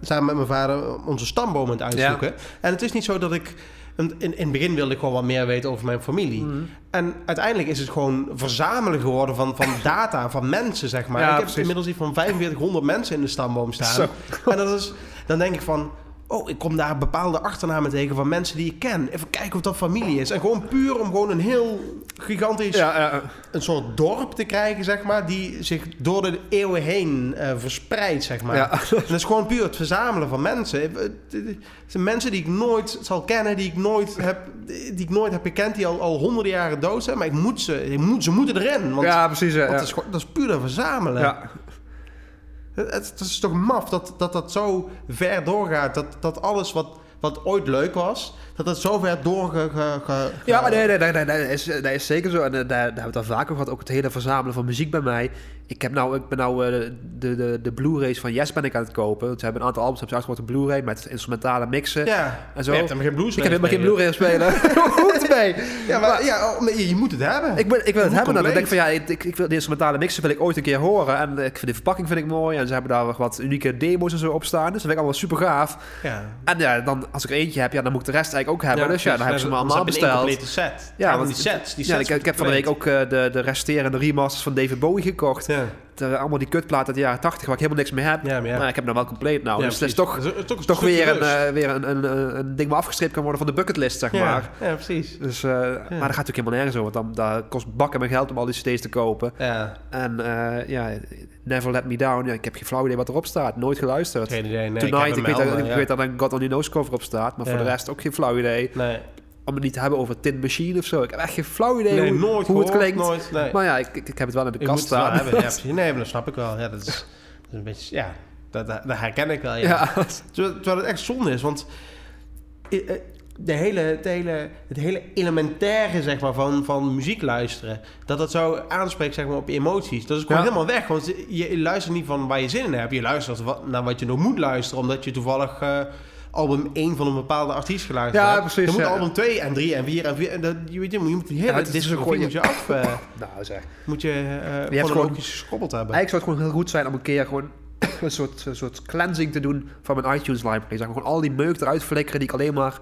samen met mijn vader onze stamboom aan het uitzoeken. En het is niet zo dat ik. Want In, in het begin wilde ik gewoon wat meer weten over mijn familie. Mhm. En uiteindelijk is het gewoon verzamelen geworden van, van [laughs] data, van mensen, zeg maar. Ja, ik heb precies. inmiddels iets van 4500 mensen in de stamboom staan. Zo. En dat is, dan denk ik van. Oh, ik kom daar bepaalde achternamen tegen van mensen die ik ken. Even kijken of dat familie is. En gewoon puur om gewoon een heel gigantisch Ja, ja, een soort dorp te krijgen, zeg maar, die zich door de eeuwen heen eh, verspreidt, zeg maar. Ja. En dat is gewoon puur het verzamelen van mensen. Het zijn mensen die ik nooit zal kennen, die ik nooit heb, die ik nooit heb gekend, die al, al honderden jaren dood zijn. Maar ik moet ze, ik moet, ze moeten erin, want, ja, precies. want dat, is, dat is puur dat verzamelen. Ja. Het, is toch maf dat, dat dat zo ver doorgaat, dat, dat alles wat, wat ooit leuk was, dat dat zo ver doorge... ge- ge- Ja, maar nee, nee, nee, nee, nee, dat, is, dat is zeker zo. En eh, daar, daar hebben we het al vaker over gehad. Ook het hele verzamelen van muziek bij mij. Ik, heb nou, ik ben nou eh, de, de, de Blu-rays van Yes ben ik aan het kopen. Want ze hebben een aantal albums hebben ze uitgebracht op Blu-ray met instrumentale mixen. Ja, En zo. je hebt hem geen blues ik heb helemaal geen Blu-ray spelen. Moet ermee? [laughs] [laughs] Ja, maar, ja, oh, maar je, je moet het hebben. Ik, ben, ik wil het hebben. Dan compleet. denk ik van ja, ik, ik, wil de instrumentale mixen wil ik ooit een keer horen. En ik vind de verpakking vind ik mooi. En ze hebben daar wat unieke demo's en zo op staan. Dus dat vind ik allemaal super gaaf. ja. En ja, dan als ik er eentje heb, ja, dan moet ik de rest eigenlijk ook hebben. dus ja, dan heb ik ze me allemaal besteld. Een set. Ja, want- die sets. Die sets ik, ik heb van de week ook eh, de, de resterende remasters van David Bowie gekocht. Ja, Er, allemaal die kutplaten uit de jaren 80 waar ik helemaal niks mee heb. ja, maar ja. Maar ik heb hem dan wel compleet nou. Ja, dus het is toch, Het is- toch, weer, een, eh, weer een, een, een, ding waar afgestreept kan worden van de bucketlist, zeg maar. ja, precies. Dus, eh, Maar dat gaat natuurlijk helemaal nergens over. Want dan dat kost bakken mijn geld om al die cd's te kopen. Ja, En ja, Never Let Me Down. Ja, ik heb geen flauw idee wat erop staat. Nooit geluisterd. geen idee. Nee, Tonight, ik, weet, dat, ik ja. weet dat een God Only Knows cover op staat. Maar voor de rest ook geen flauw idee. Nee, Om het niet te hebben over Tin Machine of zo. Ik heb echt geen flauw idee nee hoe, nooit hoe het klinkt. Nooit, nee. Maar ja, ik, ik, ik heb het wel in de Je kast staan. hebben. Ja, [laughs] nee, maar dat snap ik wel. Ja, dat is, dat is een beetje... Ja, dat, dat, dat herken ik wel, ja. Ja. Terwijl, terwijl het echt zonde is, want... De hele, het, hele, het hele elementaire zeg maar, van, van muziek luisteren, dat dat zo aanspreekt zeg maar, op je emoties, dat is gewoon Ja. helemaal weg. Want je, je luistert niet van waar je zin in hebt. Je luistert naar wat je nog moet luisteren, omdat je toevallig eh, album 1 van een bepaalde artiest geluisterd Ja, hebt. precies, Dan moet ja. album 2 en 3 en 4 en 4. En dat, je, weet, je moet die hele Ja, het is discografie gewoon- moet je af... eh, [laughs] Nou zeg. moet je uh, gewoon- chronologisch geschobbeld hebben. Eigenlijk zou het gewoon heel goed zijn om een keer gewoon een soort, een soort cleansing te doen van mijn iTunes library. Zeg maar. Gewoon al die meuk eruit flikkeren die ik alleen maar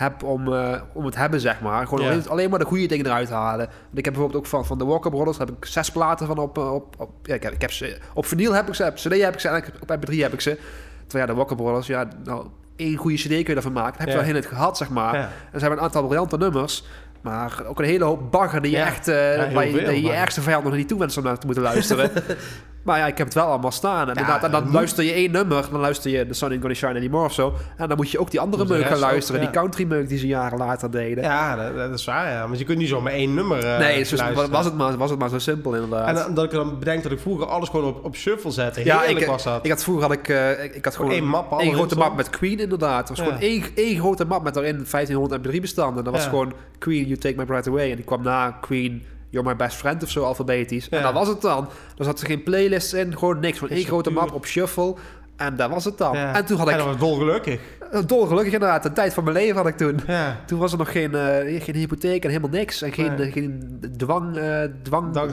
heb om, eh, om het hebben, zeg maar. Gewoon alleen, alleen maar de goede dingen eruit halen. Ik heb bijvoorbeeld ook van, van de Walker Brothers heb ik zes platen van op... eh, op, op ja, ik heb, ik heb ze, op vinyl heb ik ze, op cd heb ik ze en op mp3 heb ik ze. Terwijl ja, de Walker Brothers, ja, nou, één goede cd kun je ervan maken. Dat heb je wel heel het gehad, zeg maar. Er zijn een aantal briljante nummers. Maar ook een hele hoop bagger die je echt... eh, heel waar je, veel ergste vijand nog niet toe wenst om naar te moeten luisteren. [laughs] maar ja, ik heb het wel allemaal staan. En, en dan moet- luister je één nummer. Dan luister je The Sun Ain't Gonna Shine Anymore of zo. En dan moet je ook die andere meuk gaan ook, luisteren. ja. Die country meuk die ze jaren later deden. Ja, dat, dat is waar, ja. Maar je kunt niet zomaar één nummer eh nee, dus was, het maar, was het maar zo simpel inderdaad. En dat ik dan bedenk dat ik vroeger alles gewoon op, op shuffle zette. ja, Heerlijk ik, was dat. ik had vroeger had ik, eh, ik, ik had gewoon één map, één grote map met Queen inderdaad. Het was gewoon één, één grote map met daarin 1500 mp3 bestanden. Dat was gewoon Queen, You Take My Breath Away. En die kwam na Queen, You're My Best Friend of zo alfabetisch. En dat was het dan. Er zat geen playlist in, gewoon niks. Gewoon één grote map op shuffle. En dat was het dan. Ja. En toen had ik... En dat was dolgelukkig. Dolgelukkig inderdaad. De tijd van mijn leven had ik toen. Ja. Toen was er nog geen, eh, geen hypotheek en helemaal niks. En geen, Nee. eh, geen dwang, eh dwang, dwang,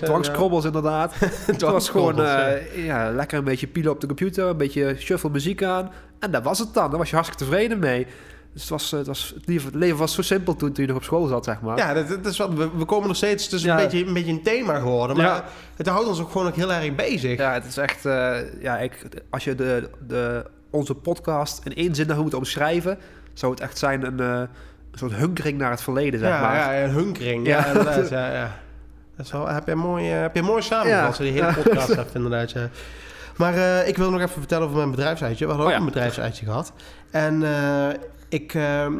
dwangskrobbels inderdaad. [laughs] Het was gewoon eh, ja, lekker een beetje pielen op de computer. Een beetje shuffle muziek aan. En dat was het dan. Daar was je hartstikke tevreden mee. Dus het, was, eh, het, was, het leven- het leven was zo simpel toen, toen je nog op school zat, zeg maar. Ja, dat, dat is wat, we, we komen nog steeds... Het is Ja. een, beetje, een beetje een thema geworden. Maar Ja. het houdt ons ook gewoon ook heel erg bezig. Ja, het is echt... eh, ja, ik, als je de, de, onze podcast in één zin zou moeten omschrijven... zou het echt zijn een, eh, een soort hunkering naar het verleden, zeg ja, maar. ja, een hunkering. Ja. Ja, inderdaad. Ja, ja. Dat is wel, heb je mooi, heb je mooi samengevat, Ja. die hele podcast [laughs] hebt inderdaad. Ja. Maar eh, ik wil nog even vertellen over mijn bedrijfsuitje. We hadden ook Oh ja. een bedrijfsuitje gehad. En eh, ik, ehm,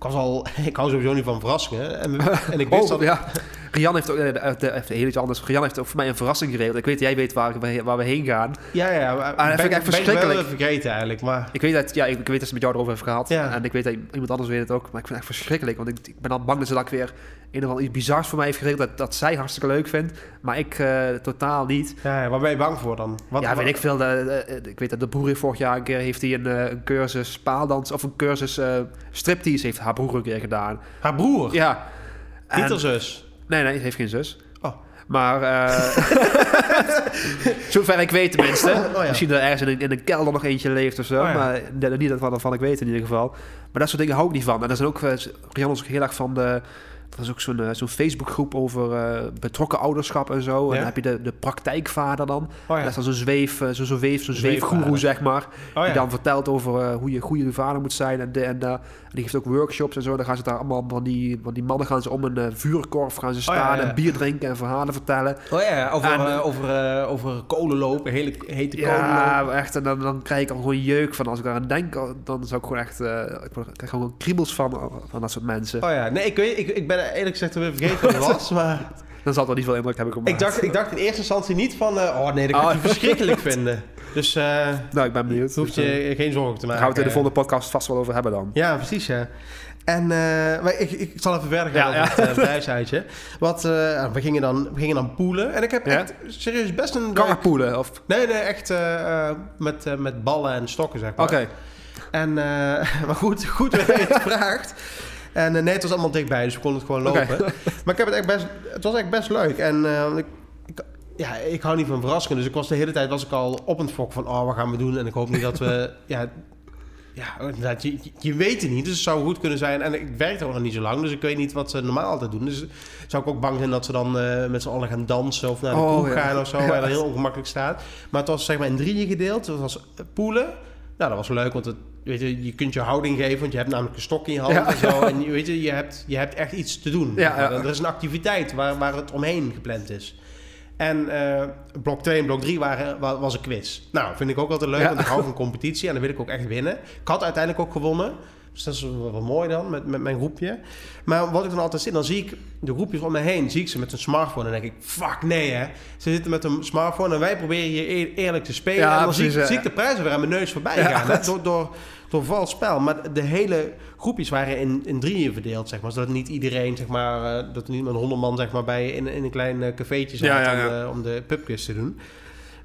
ik was al... [laughs] Ik hou sowieso niet van verrassingen. En, [laughs] en ik wist Oh, dat... ja. Rian heeft ook eh, de- even heel iets anders. Rian heeft ook voor mij een verrassing geregeld. Ik weet, jij weet waar, we- waar we heen gaan. Ja, ja. maar Ah, dat vind ik echt ben verschrikkelijk. wel vergeten eigenlijk, maar... Ik weet dat, ja, ik, ik weet dat ze met jou erover heeft gehad. Ja. En ik weet dat iemand anders weet het ook. Maar ik vind het echt verschrikkelijk. Want ik, ik ben al bang dat ze dat ik weer een of ander iets bizars voor mij heeft geregeld. Dat, dat zij hartstikke leuk vindt. Maar ik eh, totaal niet. Ja, waar ben je bang voor dan? Wat, ja, wat- weet ik veel. De, de- ik weet dat de broer vorig jaar een keer heeft hij een, eh, een cursus paaldans of een cursus eh striptease heeft haar broer een keer gedaan. Haar broer? Ja. Niet En- haar zus? Nee, nee, ze heeft geen zus. Oh. Maar, eh [laughs] zover ik weet tenminste. ja. Misschien dat er ergens in een, in een kelder nog eentje leeft of zo. Oh ja. Maar nee, niet dat waarvan ik weet in ieder geval. Maar dat soort dingen hou ik niet van. En dat zijn ook, eh, Rian is ook heel erg van de, er is ook zo'n uh, zo'n Facebookgroep over uh, betrokken ouderschap en zo. En dan heb je de, de praktijkvader dan. Oh, ja. Dat is dan zo'n zweef, zo'n zo weef, zo'n zweefgoeroe, zeg maar. Oh, die dan vertelt over hoe je goede vader moet zijn. En, de, en, en, die geeft ook workshops en zo. Dan gaan ze daar allemaal van die, van die mannen gaan ze om een vuurkorf gaan ze oh, staan en bier drinken en verhalen vertellen. Oh ja, over, en, over, over kolen lopen, hele hete kolen Ja, echt. En dan, dan krijg ik al gewoon jeuk van. Als ik daar aan denk, dan zou ik gewoon echt... ik krijg gewoon kriebels van, van dat soort mensen. Oh ja, nee, ik, ik, ik ben eerlijk gezegd weer vergeten wat het was, [laughs] maar... Dan zal het wel niet veel indruk hebben gemaakt. Ik dacht, ik dacht in eerste instantie niet van... Uh, oh nee, dat kan oh. ik verschrikkelijk vinden. Dus... Uh, nou, ik ben benieuwd. Hoef je dus, geen zorgen te maken. Daar gaan we het in de volgende podcast vast wel over hebben dan. Ja, precies, ja. En maar ik, ik zal even verder gaan ja, ja. het Wat, we, gingen dan, we gingen dan poelen. En ik heb echt serieus best een... Karpoelen? Of? Nee, nee, echt met, met ballen en stokken, zeg maar. Oké. En, [laughs] maar goed, goed dat je het [laughs] vraagt. En nee, het was allemaal dichtbij, dus we konden het gewoon lopen. [laughs] maar ik heb het echt best... Het was echt best leuk. En ik, ik, ja, ik hou niet van verrassingen. Dus ik was de hele tijd was ik al op het fok van... Oh, wat gaan we doen? En ik hoop niet dat we... [laughs] ja, ja, inderdaad, je, je weet het niet. Dus het zou goed kunnen zijn. En ik werk er nog niet zo lang, dus ik weet niet wat ze normaal altijd doen. Dus zou ik ook bang zijn dat ze dan uh, met z'n allen gaan dansen of naar de oh, kroeg gaan of zo, waar [laughs] dat heel ongemakkelijk staat. Maar het was zeg maar in drieën gedeeld. Het was poelen. Nou, dat was leuk, want het, weet je, je kunt je houding geven, want je hebt namelijk een stok in je hand en zo. En weet je, je hebt, je hebt echt iets te doen. Ja, Er is een activiteit waar, waar het omheen gepland is. En uh, blok 2 en blok 3 waren, was een quiz. Nou, vind ik ook altijd leuk, want ik hou van [laughs] competitie en dan wil ik ook echt winnen. Ik had uiteindelijk ook gewonnen. Dus dat is wel, mooi dan, met, met mijn groepje. Maar wat ik dan altijd zie, dan zie ik de groepjes om me heen, zie ik ze met een smartphone. En dan denk ik, fuck nee hè. Ze zitten met een smartphone en wij proberen hier eerlijk te spelen. Ja, en dan zie, ik de prijzen weer aan mijn neus voorbij gaan. Door, door, door vals spel. Maar de hele groepjes waren in, in drieën verdeeld, zeg maar. Zodat niet iedereen, zeg maar, uh, dat niet met honderd man, zeg maar, bij in, in een klein uh, cafeetje zat ja, de, om de pubquiz te doen.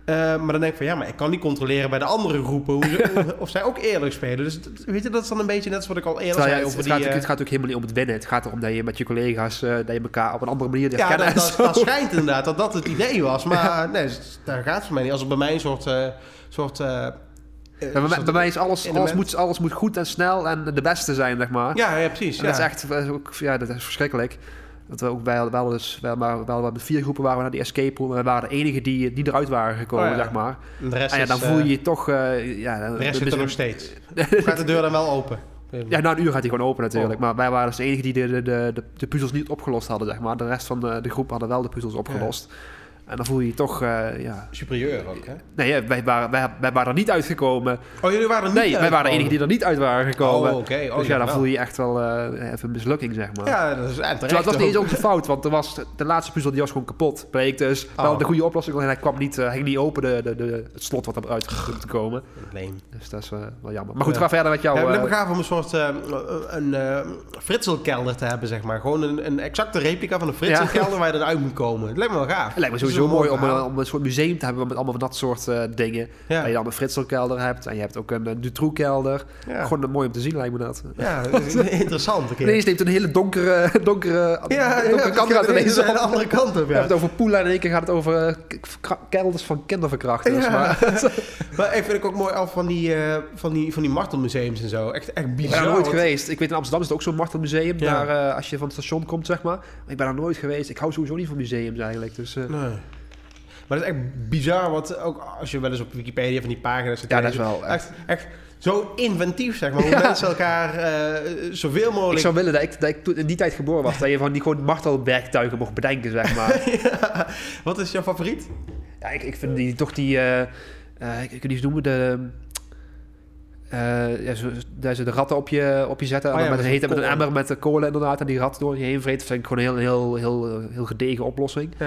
Uh, maar dan denk ik van ja, maar ik kan niet controleren bij de andere groepen hoe ze, [laughs] of zij ook eerlijk spelen. Dus weet je, dat is dan een beetje net zoals wat ik al eerder zei. over het, die, gaat, uh, het gaat ook helemaal niet om het winnen. Het gaat erom dat je met je collega's uh, dat je elkaar op een andere manier ja, kennen. Dat, dat, dat, schijnt inderdaad dat dat het idee was. [laughs] Maar nee, daar gaat het voor mij niet. Als het bij mij een soort. soort bij, mij, bij, mij is alles, alles moet, alles moet goed en snel en de beste zijn, zeg maar. Ja, ja precies. Ja. Dat is echt ook, ja, dat is verschrikkelijk. Dat we ook bij, wel dus, wel, maar, wel met vier groepen waren we naar die escape room. En we waren de enige die, die eruit waren gekomen, oh, ja. zeg maar. De rest en ja, dan is, voel je je toch... Uh, ja, de rest zit er nog steeds. [laughs] gaat de deur dan wel open? Ja, na een uur gaat hij gewoon open natuurlijk. Oh. Maar wij waren dus de enige die de, de, de, de, puzzels niet opgelost hadden, zeg maar. De rest van de, de groep hadden wel de puzzels opgelost. Ja. En dan voel je je toch, uh, ja... Superieur ook, hè? Nee, wij waren, wij, wij waren er niet uitgekomen. Oh, jullie waren er niet Nee, wij waren de enige die er niet uit waren gekomen. Oh, oké. Okay. Oh, dus ja, dan voel je je echt wel uh, even een mislukking, zeg maar. Ja, dat is terecht Het was niet eens onze fout, want er was, de laatste puzzel die was gewoon kapot. Bleek dus oh. wel de goede oplossing, en hij kwam niet, uh, ging niet open, de, de, de, het slot wat eruit te komen. Probleem. Dus dat is wel jammer. Maar goed, ga verder met jou. Ja, ik gaaf om een soort een fritselkelder te hebben, zeg maar. Gewoon een, een exacte replica van een fritselkelder [laughs] waar je eruit moet komen. Het lijkt me wel gaaf. Het lijkt me sowieso mooi om om een soort museum te hebben met allemaal van dat soort uh, dingen. Ja. Waar je dan een Fritzelkelder hebt en je hebt ook een, een Dutroux-kelder. Ja. Gewoon een, mooi om te zien, lijkt me dat. Ja, [laughs] interessant. Nee, je neemt een hele donkere, donkere, ja, donkere kant gaat ineens de andere kant op. Ja. Je hebt het over poelen en in één keer gaat het over kelders van kinderverkrachters. Ja. Maar, [laughs] maar ik vind ik ook mooi af van die, uh, van die, van die martelmuseums en zo. Echt, echt bizar. Ik ben er nooit geweest. Ik weet in Amsterdam is het ook zo'n martelmuseum. Daar, uh, als je van het station komt, zeg maar. Maar ik ben er nooit geweest. Ik hou sowieso niet van museums eigenlijk. Dus, nee. Maar dat is echt bizar, wat ook als je wel eens op Wikipedia van die pagina's zit. Ja, dat is wel echt, echt zo inventief, zeg maar. Hoe mensen elkaar uh, zoveel mogelijk... Ik zou willen dat ik, dat ik in die tijd geboren was. dat je van die gewoon martelwerktuigen mocht bedenken, zeg maar. [laughs] ja. Wat is jouw favoriet? Ja, ik, ik vind die toch die... Uh, uh, ik, ik kan die noemen, de... Uh, ja, zo, daar ze de ratten op je, op je zetten. Oh, ja, met, een hete, met een emmer met de kolen inderdaad. En die rat door je heen vreten. vind ik gewoon een heel, heel, heel, heel gedegen oplossing. Ja,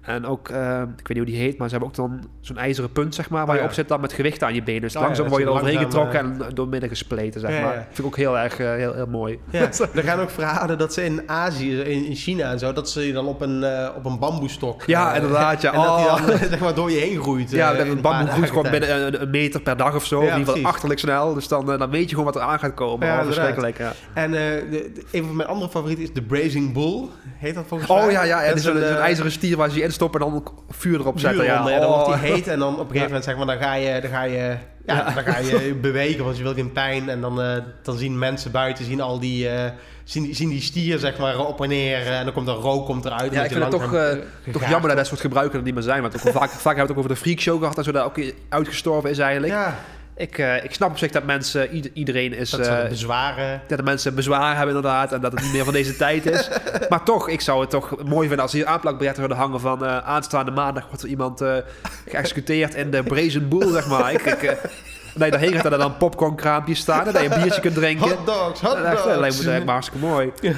en ook, uh, ik weet niet hoe die heet, maar ze hebben ook dan zo'n ijzeren punt, zeg maar, waar oh, je op zit dan met gewicht aan je benen. Dus oh, langzaam ja, word je er overheen getrokken uh, en door midden gespleten, zeg maar. Vind ik ook heel erg uh, heel, heel mooi. Ja, [laughs] er gaan ook verhalen dat ze in Azië, in, in China en zo, dat ze je dan op een, op een bamboestok... Ja, inderdaad, ja. [laughs] En dat die dan oh. [laughs] zeg maar door je heen groeit. Ja, een bamboe groeit gewoon binnen een, een, meter per dag of zo. in ieder geval achterlijk snel. Dus dan, dan weet je gewoon wat er aan gaat komen. Ja, verschrikkelijk, ja. En de, een van mijn andere favorieten is de Brazing Bull. Heet dat volgens mij? Oh ja, ja. Het is een ijzeren stier waar ze je in stoppen en dan vuur erop zetten. ja. ja. dan wordt die oh. heet en dan op een [laughs] gegeven moment zeg maar, dan ga je, dan ga je, ja, Dan ga je [laughs] bewegen, want je wilt geen pijn. En dan, uh, dan zien mensen buiten zien al die, uh, zien, die, zien die stier zeg maar op en neer en dan komt er rook komt eruit. Ja, ik vind het toch, uh, toch jammer dat dat soort gebruikers er niet meer zijn. Want ook vaak, vaak hebben we het ook over de freakshow gehad en zo, dat ook uitgestorven is eigenlijk. Ja. Ik, uh, ik snap op zich dat mensen, iedereen is... Dat uh, bezwaren. Dat de mensen bezwaar hebben inderdaad en dat het niet meer van deze tijd is. [laughs] Maar toch, ik zou het toch mooi vinden als hier aanplakbiljetten zouden hangen van uh, aanstaande maandag wordt er iemand geëxecuteerd in de Brazen Bull, zeg maar. Ik, ik, Nee, daarheen gaat er dan popcornkraampjes staan. En dat je een biertje kunt drinken. Hot dogs, hot dogs. Dat lijkt me echt hartstikke mooi. [laughs]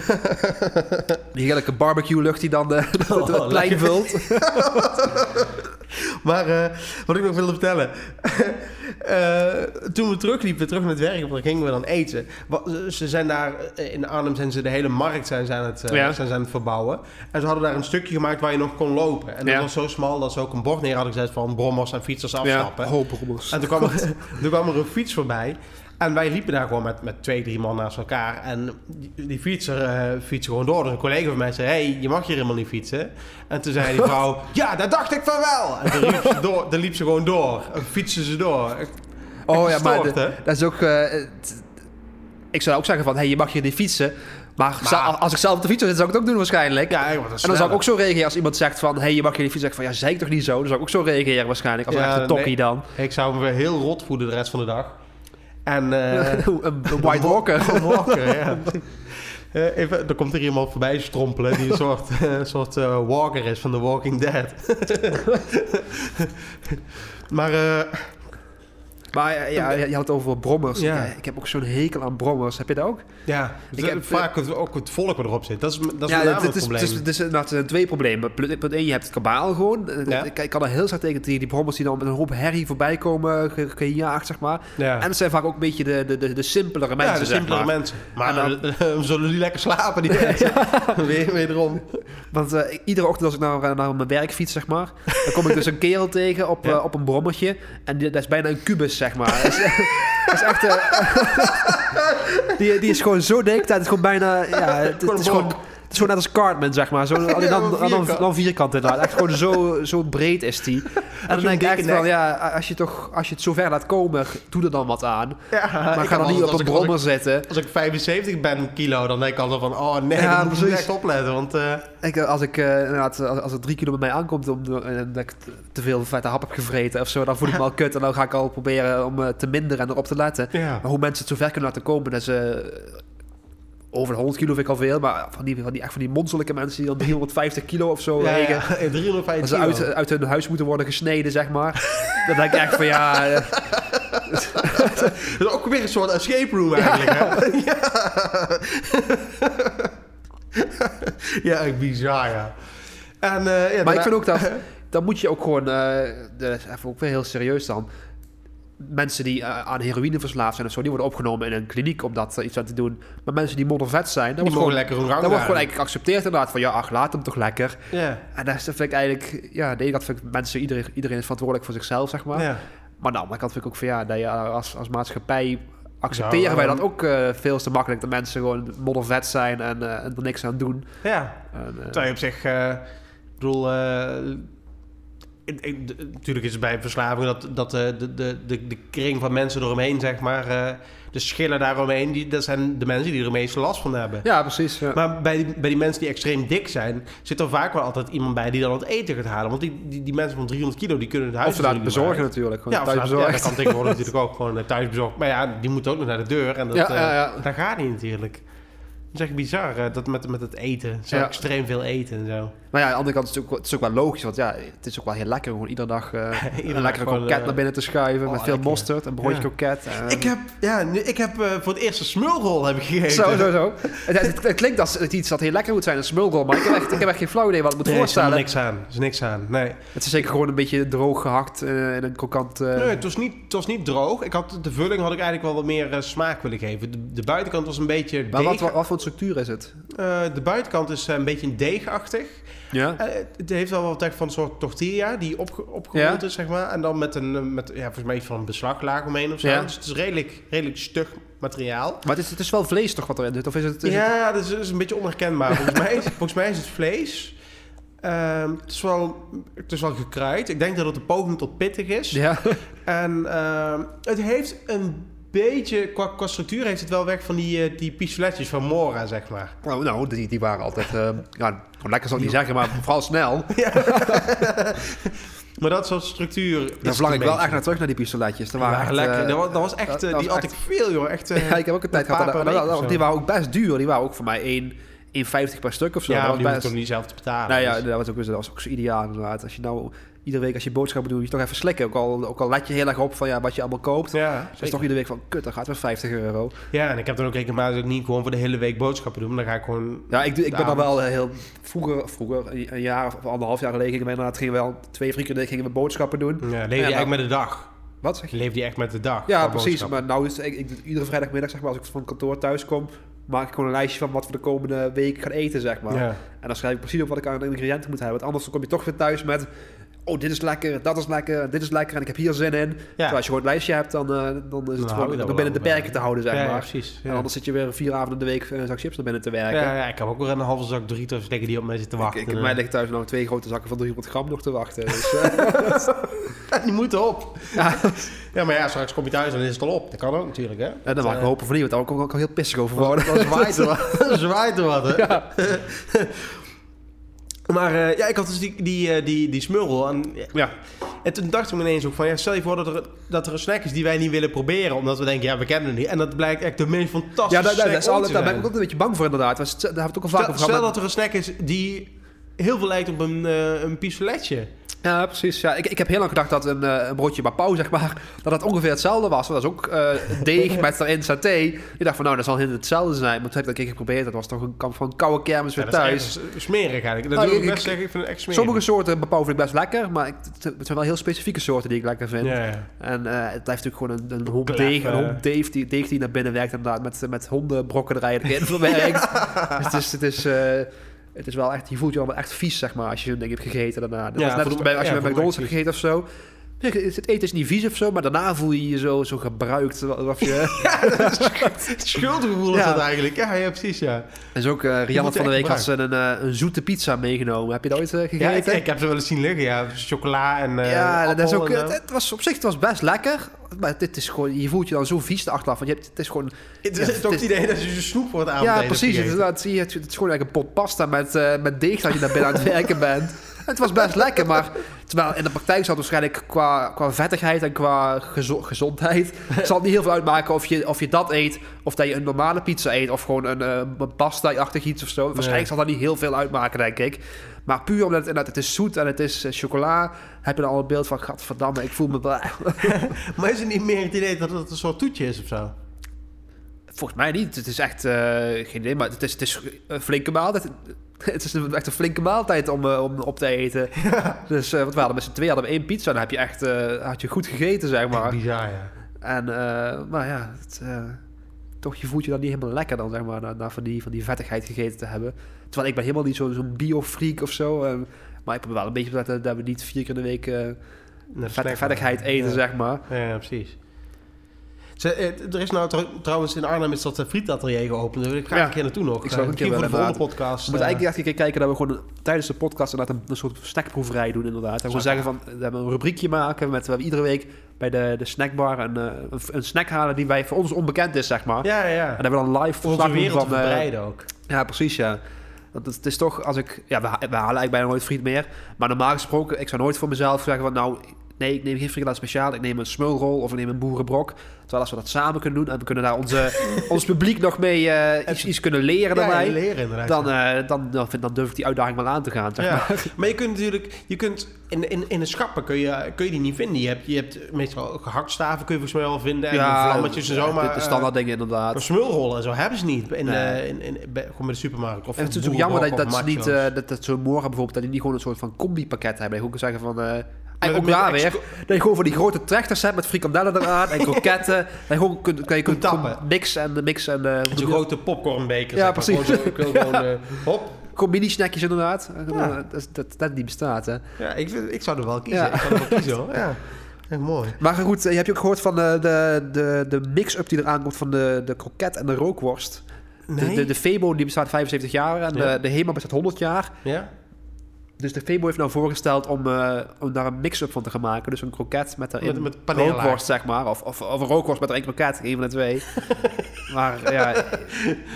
Die heerlijke barbecue lucht die dan [laughs] de, oh, het plein vult. [laughs] maar uh, wat ik nog wilde vertellen. uh, toen we terugliepen, terug naar het werk, gingen we dan eten. Ze zijn daar eh, in Arnhem zijn ze de hele markt zijn aan het, uh, ja. zijn aan het verbouwen. En ze hadden daar een stukje gemaakt waar je nog kon lopen. En dat ja. was zo smal dat ze ook een bord neer hadden gezet van brommers en fietsers afstappen. Ja, brommers. En toen kwam, er, toen kwam er een fiets voorbij. En wij liepen daar gewoon met, met twee, drie man naast elkaar. En die, fietser uh, fietste gewoon door. Dus een collega van mij zei, hey, je mag hier helemaal niet fietsen. En toen zei die vrouw, ja, dat dacht ik van wel. En toen liep ze, door, dan liep ze gewoon door. En fietsen ze door. Oh ja, maar dat is ook... Uh, ik zou ook zeggen van, hey, je mag hier niet fietsen. Maar, maar, als ik zelf op de fiets zit, zou ik het ook doen waarschijnlijk. Ja, en dan zou ik ook zo reageren als iemand zegt van... hey, je mag hier niet fietsen. Zeg van, ja, zei ik toch niet zo? Dan zou ik ook zo reageren waarschijnlijk. Als ja, een echte tokkie dan. Ik zou me heel rot voelen de rest van de dag. En, [laughs] uh, een, White Walker. Een walker, ja. Uh, [laughs] even, er komt er iemand voorbij strompelen die een [laughs] soort, uh, soort uh, walker is van The Walking Dead. maar maar eh, ja, je had het over brommers. Ja. ik heb ook zo'n hekel aan brommers. Heb je dat ook? Ja, ik heb vaak het, ook het volk erop zit. Dat is, dat is ja, het, probleem. Het, is, het, zijn twee problemen. Punt één, je hebt het kabaal gewoon. Ja. Ik, ik, kan er heel sterk tegen die brommers die dan met een hoop herrie voorbij komen gejaagd, zeg maar. Ja. En het zijn vaak ook een beetje de, de, de, de simpelere mensen, Ja, de simpelere maar. mensen. Maar dan, [laughs] zullen die lekker slapen, die [laughs] mensen. [laughs] Weer, wederom. Want uh, iedere ochtend als ik naar, naar mijn werk fiets, zeg maar... dan kom ik dus een kerel tegen op, uh, op een brommetje. En die, dat is bijna een kubus, zeg maar is, is echt... Uh, [laughs] die, die is gewoon zo dik. Het is gewoon bijna... Ja, het, het is gewoon... Het is gewoon net als Cartman, zeg maar. Zo, [laughs] alleen dan, dan, dan, dan vierkant inderdaad. Echt gewoon zo, zo breed is die. [laughs] En dan denk ik echt van, ja, als je, toch, als je het zo ver laat komen, doe er dan wat aan. Ja, maar ga dan niet op een brommer zitten. Als ik 75 ben kilo, dan denk ik altijd van, oh nee, ja, dan moet ik echt opletten. Want, uh... ik, als, ik, uh, inderdaad, als, als het drie kilo bij mij aankomt om, en dat ik te veel vette hap heb gevreten of zo, dan voel ik me al [laughs] kut. En dan ga ik al proberen om te minderen en erop te letten. Maar hoe mensen het zo ver kunnen laten komen, dat ze over de 100 kilo vind ik al veel, maar van die, van die, echt van die monsterlijke mensen die dan 350 kilo of zo ja, wegen. [laughs] Ja, 350 ze uit, uit hun huis moeten worden gesneden, zeg maar. [laughs] dan denk ik echt van ja... [laughs] dat is ook weer een soort escape room eigenlijk, ja. hè? ja. bizar, ja. En, uh, ja maar ik vind ook dat... Dan moet je ook gewoon... Uh, even ook weer heel serieus dan mensen die uh, aan heroïne verslaafd zijn of zo, die worden opgenomen in een kliniek om dat uh, iets aan te doen. Maar mensen die moddervet zijn, dat wordt gewoon lekker Dat wordt gewoon eigenlijk geaccepteerd inderdaad van ja, ach, laat hem toch lekker. Yeah. En dat vind ik eigenlijk, ja, de ene kant vind ik mensen, iedereen, iedereen is verantwoordelijk voor zichzelf, zeg maar. Yeah. Maar aan de andere kant vind ik ook van ja, dat je als, als maatschappij accepteren wij dat ook uh, veel te makkelijk dat mensen gewoon moddervet zijn en, uh, en er niks aan doen. Ja, en, uh, terwijl je op zich, ik bedoel natuurlijk is het bij verslaving dat, dat de, de, de, de kring van mensen eromheen, zeg maar, uh, de schillen daaromheen, die, dat zijn de mensen die er meeste last van hebben. Ja, precies. Ja. Maar bij die, bij die mensen die extreem dik zijn, zit er vaak wel altijd iemand bij die dan het eten gaat halen. Want die, die, die mensen van 300 kilo, die kunnen het huis Of laten bezorgen natuurlijk. ja, thuis bezorgen. Ja, dat kan tegenwoordig natuurlijk ook gewoon eh, thuis bezorgd. Maar ja, die moet ook nog naar de deur en dat, ja, ja, ja. Uh, daar gaat niet natuurlijk. Dat is echt bizar, dat met, met het eten. Zo extreem veel eten en zo. Maar ja, aan de andere kant is het ook, het is ook wel logisch. Want ja, het is ook wel heel lekker om iedere dag [laughs] uh, een lekkere kroket uh, naar binnen te schuiven. Oh, met veel mosterd, een broodje ja. kroket. ik heb, ja, nu, ik heb uh, voor het eerst een smulrol heb ik gegeten. Zo, zo, zo. het, het, het, klinkt als iets dat heel lekker moet zijn, een smulrol. Maar ik heb echt, ik heb echt geen flauw idee wat het moet nee, voorstellen. Er is niks aan. Er is niks aan, nee. Het is zeker gewoon een beetje droog gehakt in een krokant... Nee, het was, niet, het was niet droog. Ik had, de vulling had ik eigenlijk wel wat meer smaak willen geven. De, de, buitenkant was een beetje... Maar wat, wat, wat voor structuur is het? de buitenkant is een beetje deegachtig. Ja. Uh, het heeft wel wat echt van een soort tortilla die op, opgerold is, zeg maar. En dan met een, met, ja, volgens mij iets van een beslaglage omheen of zo. Ja. Dus het is redelijk, redelijk stug materiaal. Maar het is, het is wel vlees toch wat erin zit? Of is het, ja, dat is, is, een beetje onherkenbaar. volgens, mij is, [laughs] volgens mij is het vlees. Um, het, is wel, het is wel gekruid. Ik denk dat het een poging tot pittig is. Ja. En uh, het heeft een beetje, qua, qua structuur heeft het wel weg van die, uh, die pistoletjes van Mora, zeg maar. Nou, nou die, die waren altijd, uh, ja, lekker zal ik niet zeggen, maar vooral snel. [laughs] Ja. [laughs] maar dat soort structuur... Daar verlang ik wel echt naar terug, naar die pistoletjes. Dat waren, lekker. dat, was, dat was echt, dat, die had ik veel, joh. Echt, [laughs] ja, ik heb ook een tijd gehad. Die waren ook best duur. Die waren ook voor mij één... 1,50 per stuk of zo. Ja, dat die best... toch niet zelf te betalen. Nou ja, dus. dat was ook, dat was ook zo ideaal inderdaad. Als je nou iedere week als je boodschappen doet, je toch even slikken. Ook al, ook al let je heel erg op van ja, wat je allemaal koopt. Ja, dus is toch iedere week van, kut, dan gaat weer 50 euro. Ja, en ik heb dan ook regelmatig niet gewoon voor de hele week boodschappen doen. Maar dan ga ik gewoon... Ja, ik, ik ben dan wel heel... Vroeger, vroeger, een jaar of anderhalf jaar geleden, gingen we inderdaad gingen we wel twee, drie keer gingen we boodschappen doen. Ja, leef je echt met de dag. Wat zeg je? Leef je echt met de dag? Ja, precies. Maar nou is ik, ik, iedere vrijdagmiddag, zeg maar, als ik van kantoor thuis kom, maak ik gewoon een lijstje van wat we de komende week gaan eten, zeg maar. Ja. En dan schrijf ik precies op wat ik aan de ingrediënten moet hebben. Want anders kom je toch weer thuis met oh, dit is lekker, dat is lekker, dit is lekker en ik heb hier zin in. Ja. als je gewoon een lijstje hebt, dan, uh, dan is het gewoon dan binnen de perken te houden, zeg maar. precies. En anders zit je weer vier avonden in de week een zak chips naar binnen te werken. Ja, ja, ik heb ook weer een halve zak Doritos liggen die op mij zitten te wachten. Ik, ik, mij ligt thuis nog twee grote zakken van 300 gram nog te wachten. Dus, uh, [laughs] die moeten op. Ja. ja, maar ja, straks kom je thuis en dan is het al op. Dat kan ook natuurlijk, hè. En dan mag ik hopen van niet, want daar ook, ook al heel pissig over worden. [laughs] Dan zwaait er wat. zwaait er wat, hè. [laughs] Maar uh, ja, ik had dus die, die, uh, die, die smurrel. En, ja. en toen dacht ik me ineens ook van... Ja, stel je voor dat er, dat er een snack is die wij niet willen proberen. Omdat we denken, ja, we kennen het niet. En dat blijkt echt de meest fantastische ja, dat, dat, dat is altijd, Daar ben ik ook een beetje bang voor inderdaad. Daar hebben we het ook al vaak over gehad. Stel dat er een snack is die heel veel lijkt op een, uh, een pistoletje. Ja, precies. Ja. Ik, ik heb heel lang gedacht dat een, uh, een broodje bapau, zeg maar, dat het ongeveer hetzelfde was. Dat is ook uh, deeg met erin saté. Ik dacht van, nou, dat zal heel hetzelfde zijn. Maar toen heb ik dat keer geprobeerd. Dat was toch een kamp van koude kermis weer ja, thuis. smerig eigenlijk. Dat nou, ik best zeggen. Ik vind het echt smerig. Sommige soorten bapau vind ik best lekker. Maar ik, het zijn wel heel specifieke soorten die ik lekker vind. Ja, ja. En uh, het blijft natuurlijk gewoon een, een hond deeg. Een hond deeg die, deeg die naar binnen werkt inderdaad. Met, met hondenbrokken erin [laughs] verwerkt. dus het is... Het is het is wel echt, je voelt je wel echt vies, zeg maar, als je zo'n ding hebt gegeten daarna. Dat ja, net als, bij, als je bij McDonald's hebt gegeten of zo. Het eten is niet vies of zo, maar daarna voel je je zo, zo gebruikt. Alsof je... [laughs] het schuldgevoel is dat eigenlijk. Ja, ja, precies, ja. En zo ook, uh, Rianne van de week had ze een, uh, een zoete pizza meegenomen. Heb je dat ooit uh, gegeten? Ja, ik, ik, heb ze wel eens zien liggen, ja. Chocola en Ja, dat is ook, het, het, was, op zich het was best lekker. Maar dit is gewoon, je voelt je dan zo vies de achteraf. Want je hebt, het is gewoon... Het is ja, toch het idee dat je je snoep het avond Ja, precies. Het, het, het, is gewoon eigenlijk een pot pasta met, met deeg dat je daar binnen aan het [laughs] werken bent. Het was best lekker, maar terwijl in de praktijk zal het waarschijnlijk qua, qua vettigheid en qua gezondheid [laughs] zal het niet heel veel uitmaken of je, of je dat eet, of dat je een normale pizza eet, of gewoon een, uh, pasta-achtig iets of zo. Waarschijnlijk zal dat niet heel veel uitmaken, denk ik. Maar puur omdat het, het is zoet en het is uh, chocola, heb je dan al een beeld van, gadverdamme, ik voel me... [laughs] maar is het niet meer het idee dat het een soort toetje is of zo? Volgens mij niet. Het is echt uh, geen idee, maar het is, het is een flinke maaltijd. [laughs] Het is echt een flinke maaltijd om, uh, om op te eten. [laughs] Dus uh, wat we hadden met z'n twee hadden we één pizza. Dan heb je echt had je goed gegeten, zeg maar. bizar, ja. En, maar ja, het, toch je voelt je dan niet helemaal lekker dan, zeg maar, na, na, van, die, van die vettigheid gegeten te hebben. Terwijl ik ben helemaal niet zo'n zo bio-freak of zo. maar ik probeer wel een beetje dat, dat we niet vier keer in de week vet, vettigheid eten, zeg maar. Ja, precies. Eh, er is nou trouwens in Arnhem is dat uh, frietatelier geopend. Ik graag een keer naartoe nog. Ik zou een keer voor de volgende podcast. We moeten eigenlijk echt een keer kijken dat we gewoon tijdens de podcast inderdaad een, soort snackproeverij doen inderdaad. En we zeggen van, we hebben een rubriekje maken met we iedere week bij de, de snackbar een, een, een, snack halen die wij voor ons onbekend is, zeg maar. Ja, ja. En hebben we dan live verslag van. Uh, ook. Ja, precies, ja. Want het, is toch, als ik... Ja, we, we halen eigenlijk bijna nooit friet meer. Maar normaal gesproken, ik zou nooit voor mezelf zeggen van... Nou, nee, ik neem geen frikandel speciaal. Ik neem een smulrol of ik neem een boerenbrok. Terwijl als we dat samen kunnen doen en we kunnen daar onze, [laughs] ons publiek nog mee uh, iets, iets, kunnen leren daarbij. Leren dan, uh, dan, dan, dan, durf ik die uitdaging wel aan te gaan. Zeg ja. maar. [laughs] maar je kunt natuurlijk, je kunt in, in, in de schappen kun je, kun je die niet vinden. Je hebt, je hebt meestal gehaktstaven kun je volgens mij wel vinden. En ja, vlammetjes en zo. Maar, de standaard dingen inderdaad. Maar smulrollen en zo hebben ze niet in, nee. in, in, bij, gewoon bij de supermarkt. Of en het is natuurlijk jammer dat, dat ze niet, uh, dat, dat zo'n morgen bijvoorbeeld, dat die niet gewoon een soort van combi-pakket hebben. Je ook zeggen van... En ook daar weer, dat je gewoon van die grote trechters hebt met frikandellen eraan en [laughs] kroketten. je gewoon kan je kunt tappen. mixen en mixen. En, uh, Zo'n grote popcornbeker. Ja, precies. ik wil gewoon, uh, [laughs] hop. Gewoon mini-snackjes inderdaad. Ja. Dat, dat, dat niet bestaat, hè. Ja, ik, ik zou er wel kiezen. Ja. Ik zou er wel [laughs] kiezen, hoor. Ja. Echt mooi. Maar goed, heb je ook gehoord van de, de, de, de mix-up die eraan komt van de, de kroket en de rookworst? Nee. De, de, de Febo die bestaat 75 jaar en ja. de, de Hema bestaat 100 jaar. Ja. Dus de Febo heeft nou voorgesteld om, eh, om daar een mix-up van te gaan maken. Dus een kroket met daarin Met- met rookworst, zeg maar. Of, of, of een rookworst met erin kroket, een van de twee. [laughs] maar ja,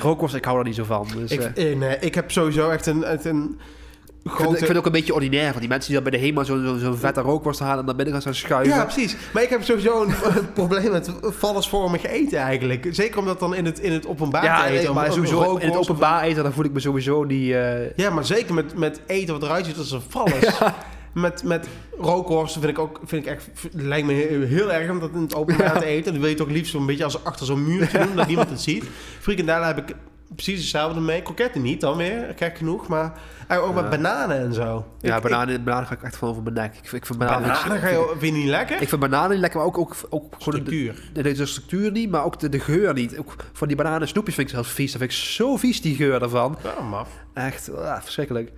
rookworst, ik hou er niet zo van. Dus, Ik, eh, eh, nee, ik heb sowieso echt een, echt ik, vind, grote... ik vind het ook een beetje ordinair van die mensen die dan bij de HEMA zo'n zo, zo'n vette rookworst halen en naar binnen gaan staan schuiven. Ja, precies. Maar ik heb sowieso een, [laughs] een probleem met vallesvormig eten eigenlijk. Zeker omdat dan in het, in het openbaar Ja, te eten. nee, maar sowieso in het openbaar eten, dan voel ik me sowieso die... eh, Ja, maar zeker met, met eten wat eruit ziet als een vallers. [laughs] Met, met rookworsten vind ik ook vind ik echt, lijkt me heel, erg om dat in het openbaar te eten. Dan wil je ook liefst zo'n beetje als achter zo'n muurtje [laughs] doen, dat niemand het ziet. Frikandellen heb ik precies hetzelfde mee. Kroketten niet dan weer, gek genoeg. Maar eigenlijk ook met bananen en zo. ja, Ik- bananen, bananen ga ik echt van over mijn nek. Ik, vind- ik vind bananen... bananen ga je, vind je niet lekker? Ik vind bananen niet lekker, maar ook, ook, ook de, Structuur. de, de structuur niet, maar ook de, de geur niet. Ook van die bananen snoepjes vind ik zelfs vies. Dat vind ik zo vies, die geur daarvan. Ja, maf. Echt ah, verschrikkelijk.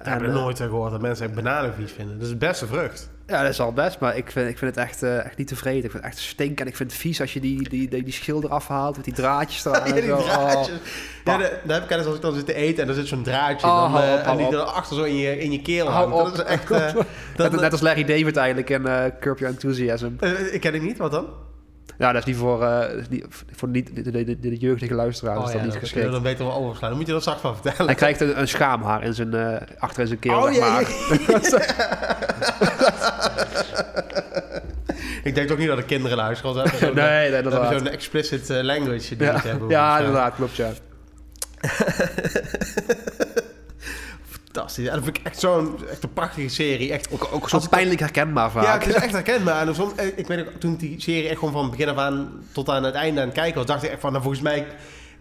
Ik heb er eh, nooit gehoord dat mensen echt bananen vies vinden. Dat is de beste vrucht. Ja, dat is al best, maar ik vind, ik vind het echt, eh, echt niet tevreden. Ik vind het echt stink en ik vind het vies als je die, die, die, die schil eraf haalt met die draadjes [laughs] eraan. Ja, en die zo. draadjes. Oh. Ja, dat, dat heb ik eens als ik dan zit te eten en er zit zo'n draadje Oh, dan, eh, op, en die op. dan achter zo in je, in je keel hangt. op. Dat is echt... [laughs] dat, net, net als Larry David eigenlijk in Curb Your Enthusiasm. ik ken het niet, wat dan? Ja, dat is niet voor, eh, dat is niet, voor niet, de, de, de, de jeugdige luisteraars. is dat niet dat geschikt. kun je dan beter wel overslaan. Dan moet je dat straks wel vertellen. Hij krijgt een, een schaamhaar in zijn, eh, achter in zijn keel, Oh, ja, [laughs] ik denk ook niet dat de kinderen luisteren. We hebben Nee, nee, we hebben inderdaad. zo'n explicit eh, language die Ja, niet hebben. ja Dus, eh, inderdaad, klopt, ja. [laughs] Fantastisch. Ja, dat vind ik echt zo'n echt een prachtige serie. Echt, Ook, ook zo pijnlijk herkenbaar vaak. Ja, het is echt herkenbaar. En soms, eh, ik weet ook, toen ik die serie echt gewoon van begin af aan tot aan het einde aan het kijken was, dacht ik echt van, nou volgens mij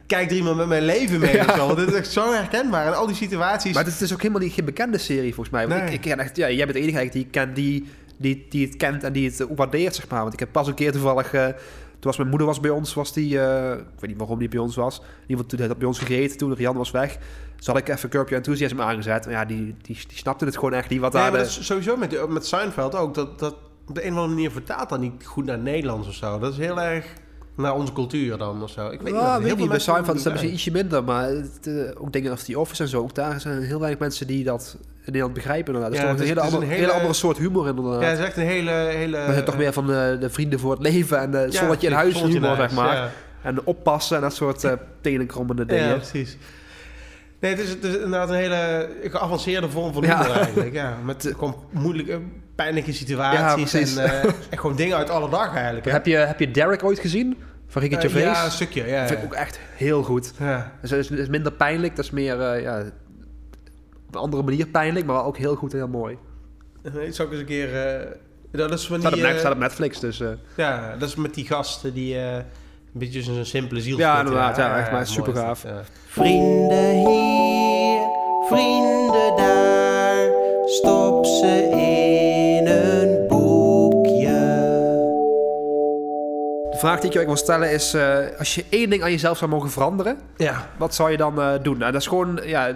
kijkt er iemand met mijn leven mee. Ja. of zo. Want Dit is echt zo herkenbaar. En al die situaties. Maar het is ook helemaal niet, geen bekende serie volgens mij. Want Nee. Ik, ik echt, ja, jij bent de enige eigenlijk die ken die, die, die het kent en die het waardeert, zeg maar. Want ik heb pas een keer toevallig... eh, was mijn moeder was bij ons, was die... eh, ik weet niet waarom die bij ons was. In ieder geval had bij ons gegeten, toen Rian was weg. Dus had ik even Curb Your Enthusiasm aangezet. Maar ja, die, die, die snapte het gewoon echt niet wat Nee, daar... maar de- dat is sowieso met, met Seinfeld ook. Dat, dat op de een of andere manier vertaalt dat niet goed naar Nederlands of zo. Dat is heel erg naar onze cultuur dan of zo. Ik weet niet. Ja, weet niet. Bij Seinfeld is dat misschien ietsje minder. Maar het, eh, ook dingen als die Office en zo. Ook daar zijn heel weinig mensen die dat Nederland begrijpen. Inderdaad. Dat is Ja, toch een, het hele, is- het andere, een hele, andere soort humor inderdaad. Ja, het is echt een hele... hele We zijn toch meer van de, de vrienden voor het leven en de Ja, zonnetje in huis in humor, zeg maar. ja. En oppassen en dat soort eh tenenkrommende dingen. Ja, precies. Nee, het is, het is inderdaad een hele geavanceerde vorm van Ja. humor eigenlijk. Ja, met gewoon moeilijke, pijnlijke Ja, situaties en, eh, en gewoon dingen uit alle dag eigenlijk. Hè? heb, je, heb je Derek ooit gezien? Van Ricky Eh, Gervais? ja, een stukje. Ja, Dat vind ik ook echt heel goed. ja. Dus het is, het is minder pijnlijk, dat is meer eh, ja, een andere manier pijnlijk, maar wel ook heel goed en heel mooi. Nee, zou ik eens een keer... eh, dat is van Staat op, eh, staat op Netflix, dus... eh, Ja, dat is met die gasten die eh, een beetje zo'n simpele ziel Ja, inderdaad, ja, echt maar super gaaf. ja. Vrienden hier, vrienden daar, stop ze in een boekje. De vraag die ik je wil stellen is, eh, als je één ding aan jezelf zou mogen veranderen, Ja. wat zou je dan eh, doen? Nou, dat is gewoon, ja,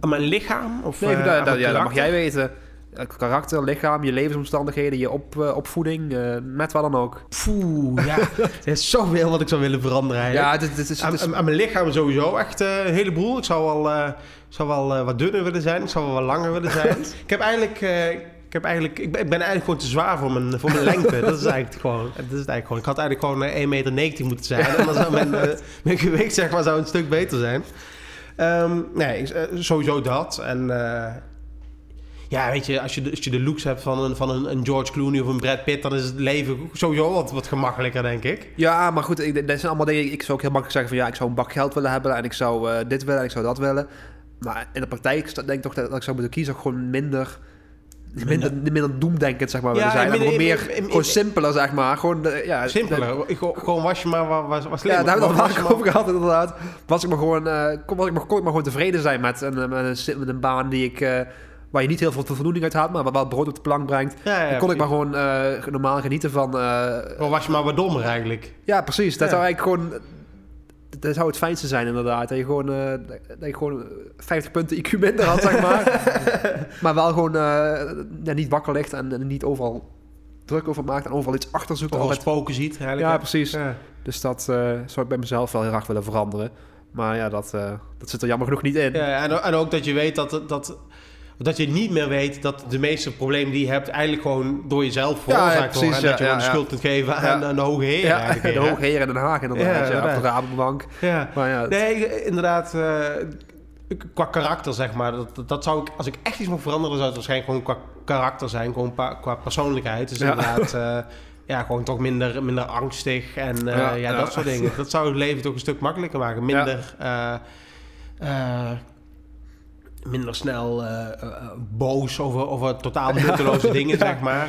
Aan mijn lichaam? Of, nee, eh, dat, ja, mag jij weten. Eh, Karakter, lichaam, je levensomstandigheden, je op, eh, opvoeding, eh, met wat dan ook. Poeh, ja. [laughs] er is zoveel wat ik zou willen veranderen eigenlijk. Ja, dit, dit is, Aan, mijn lichaam sowieso echt een heleboel. Ik zou wel, zou wel wat dunner willen zijn. Ik zou wel wat langer willen zijn. [laughs] ik heb eigenlijk... ik, heb eigenlijk, ik, ben, eigenlijk gewoon te zwaar voor mijn, voor mijn lengte. Dat is eigenlijk gewoon. Dat is eigenlijk gewoon. Ik had eigenlijk gewoon eh, 1,90 meter moeten zijn. En dan zou mijn, [laughs] mijn gewicht zeg maar, zou een stuk beter zijn. Ehm, nee, eh, sowieso dat. En eh, ja, weet je, als je, als je de looks hebt van, een, van een, een George Clooney of een Brad Pitt... dan is het leven sowieso wat, wat gemakkelijker, denk ik. ja, maar goed, ik, dat zijn allemaal dingen. Ik zou ook heel makkelijk zeggen van ja, ik zou een bak geld willen hebben en ik zou eh, dit willen en ik zou dat willen. Maar in de praktijk denk ik toch dat, dat ik zou moeten kiezen gewoon minder... Minder, minder doemdenkend, zeg maar, willen zijn. En meer, gewoon simpeler, zeg maar. Gewoon, eh, ja, Simpeler. Ik, gewoon was je maar wat, wat, wat Ja, daar hebben we het Was vaak over gehad, inderdaad. Was ik maar gewoon, eh, kon, was ik maar, kon ik maar gewoon tevreden zijn met een, met een, baan die ik, eh, waar je niet heel veel voldoening uit haalt, maar waar wel brood op de plank brengt. Ja, ja, Dan kon ik maar gewoon normaal genieten van... Gewoon was je maar wat dommer eigenlijk. ja, precies. Dat Ja. zou eigenlijk gewoon... Dat zou het fijnste zijn, inderdaad. Dat je gewoon, eh, dat je gewoon 50 punten IQ minder had, zeg maar. [laughs] maar wel gewoon eh, ja, niet wakker ligt en, en niet overal druk over maakt en overal iets achter zoekt. Altijd- spoken ziet eigenlijk. Ja, hè? precies. Ja. Dus dat eh, zou ik bij mezelf wel heel graag willen veranderen. Maar ja, dat, eh, dat zit er jammer genoeg niet in. Ja, en, en ook dat je weet dat, dat Dat je niet meer weet dat de meeste problemen die je hebt... eigenlijk gewoon door jezelf veroorzaakt worden. En dat je gewoon de schuld kunt geven aan, aan de hoge heren. Ja, [laughs] de hoge heren in Den Haag inderdaad. Ja, Ja, de Rabobank. Ja. Maar ja, Nee, inderdaad. eh, qua karakter, zeg maar. Dat, dat- zou ik, als ik echt iets mocht veranderen, zou het waarschijnlijk gewoon qua karakter zijn. Gewoon pa- qua persoonlijkheid. Dus Ja. inderdaad, [laughs] eh, ja, gewoon toch minder, minder angstig. En eh, Ja, ja, ja. dat soort dingen. Dat zou het leven toch een stuk makkelijker maken. Minder, minder snel eh, eh, eh, boos over, over totaal [laughs] nutteloze dingen, zeg maar.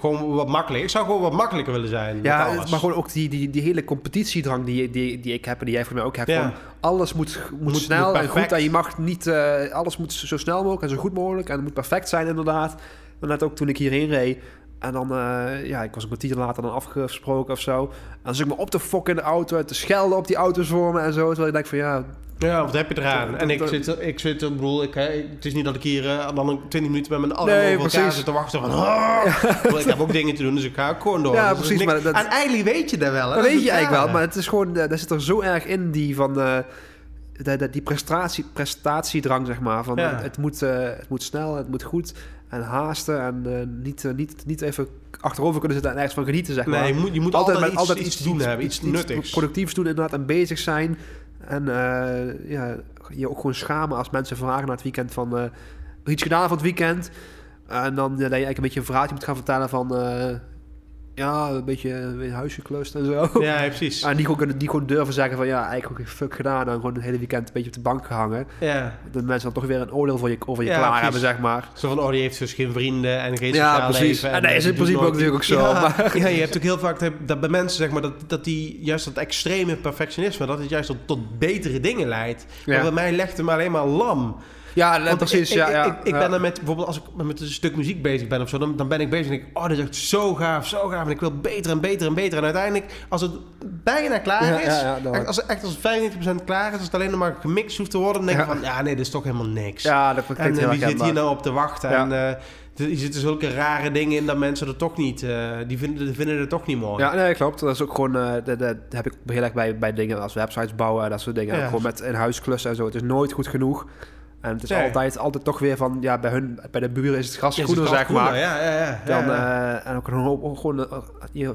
Gewoon wat makkelijker. Ik zou gewoon wat makkelijker willen zijn. Ja, maar gewoon ook die, die, die hele competitiedrang die, die, die ik heb en die jij voor mij ook hebt. Ja. Van alles moet, moet, Moet- snel moet en goed en je mag niet... alles moet zo snel mogelijk en zo goed mogelijk en het moet perfect zijn inderdaad. Maar net ook toen ik hierheen reed en dan... eh, ja, ik was een kwartier later dan afgesproken of zo. En dan zit ik me op te fokken in de auto, te schelden op die auto's voor me en zo. Terwijl ik denk van ja... Ja, wat heb je eraan? Dat- En ik dat- zit, ik zit, er, ik bedoel, ik, het is niet dat ik hier eh, dan een 20 minuten met mijn arm Nee, over elkaar precies. zit te wachten van... "Ah." Ik heb ook dingen te doen, dus ik ga ook gewoon door. Ja, Dus precies, maar dat- En eigenlijk weet je dat wel. hè? Dat weet je eigenlijk wel, maar het is gewoon, eh, daar zit er zo erg in die van de, de- die prestatie, prestatiedrang, zeg maar. Van, Ja. het, moet, het moet snel, het moet goed en haasten en niet, niet, niet even achterover kunnen zitten en ergens van genieten, zeg maar. Nee, je moet, je moet altijd, met- iets, altijd iets, doen hebben, iets, nuttigs. productiefs doen inderdaad en bezig zijn. En eh, ja, je ook gewoon schamen als mensen vragen na het weekend van... eh, iets gedaan van het weekend. En dan ja, je eigenlijk een beetje een verhaaltje moet gaan vertellen van... eh, ja, een beetje, huis geklust en zo. Ja, ja, precies. [laughs] En die gewoon, kunnen- die gewoon durven zeggen van... Ja, eigenlijk ook geen fuck gedaan. En gewoon het hele weekend een beetje op de bank gehangen. Ja. Dat mensen dan toch weer een oordeel voor je, over je Ja, klaar precies. hebben, zeg maar. Zo van, oh, die heeft dus geen vrienden en geen Ja, sociaal precies. leven. En dat eh, is in principe ook natuurlijk ook zo, Ja, maar- [laughs] ja, je hebt ook heel vaak dat- bij mensen, zeg maar, dat, dat die juist dat extreme perfectionisme, dat het juist tot, tot betere dingen leidt. Maar Ja. bij mij legt het me alleen maar lam. Ja, Want precies. Ik, ja, ja, ik, ik ja. ben er met, bijvoorbeeld als ik met een stuk muziek bezig ben of zo, dan, dan ben ik bezig en denk ik, oh, dit is echt zo gaaf, zo gaaf. En ik wil beter en beter en beter. En uiteindelijk, als het bijna klaar is, dan- echt, als, echt als het 95% klaar is, als het alleen nog maar gemixt hoeft te worden, dan denk ik van, ja, nee, dit is toch helemaal niks. Ja, dat en eh, wie zit hier nou op te wachten? En eh, er zitten zulke rare dingen in dat mensen er toch niet, eh, die, vinden, die vinden het toch niet mooi. Ja, nee, klopt. Dat is ook gewoon, dat, dat heb ik heel erg bij, bij dingen als websites bouwen en dat soort dingen. Ja. Gewoon met in huis klussen en zo. Het is nooit goed genoeg. En het is altijd, altijd toch weer van, ja, bij hun, bij de buren is het gras groener, zeg maar. Ja, ja, ja. Dan, eh, en ook gewoon, ook gewoon eh, hier,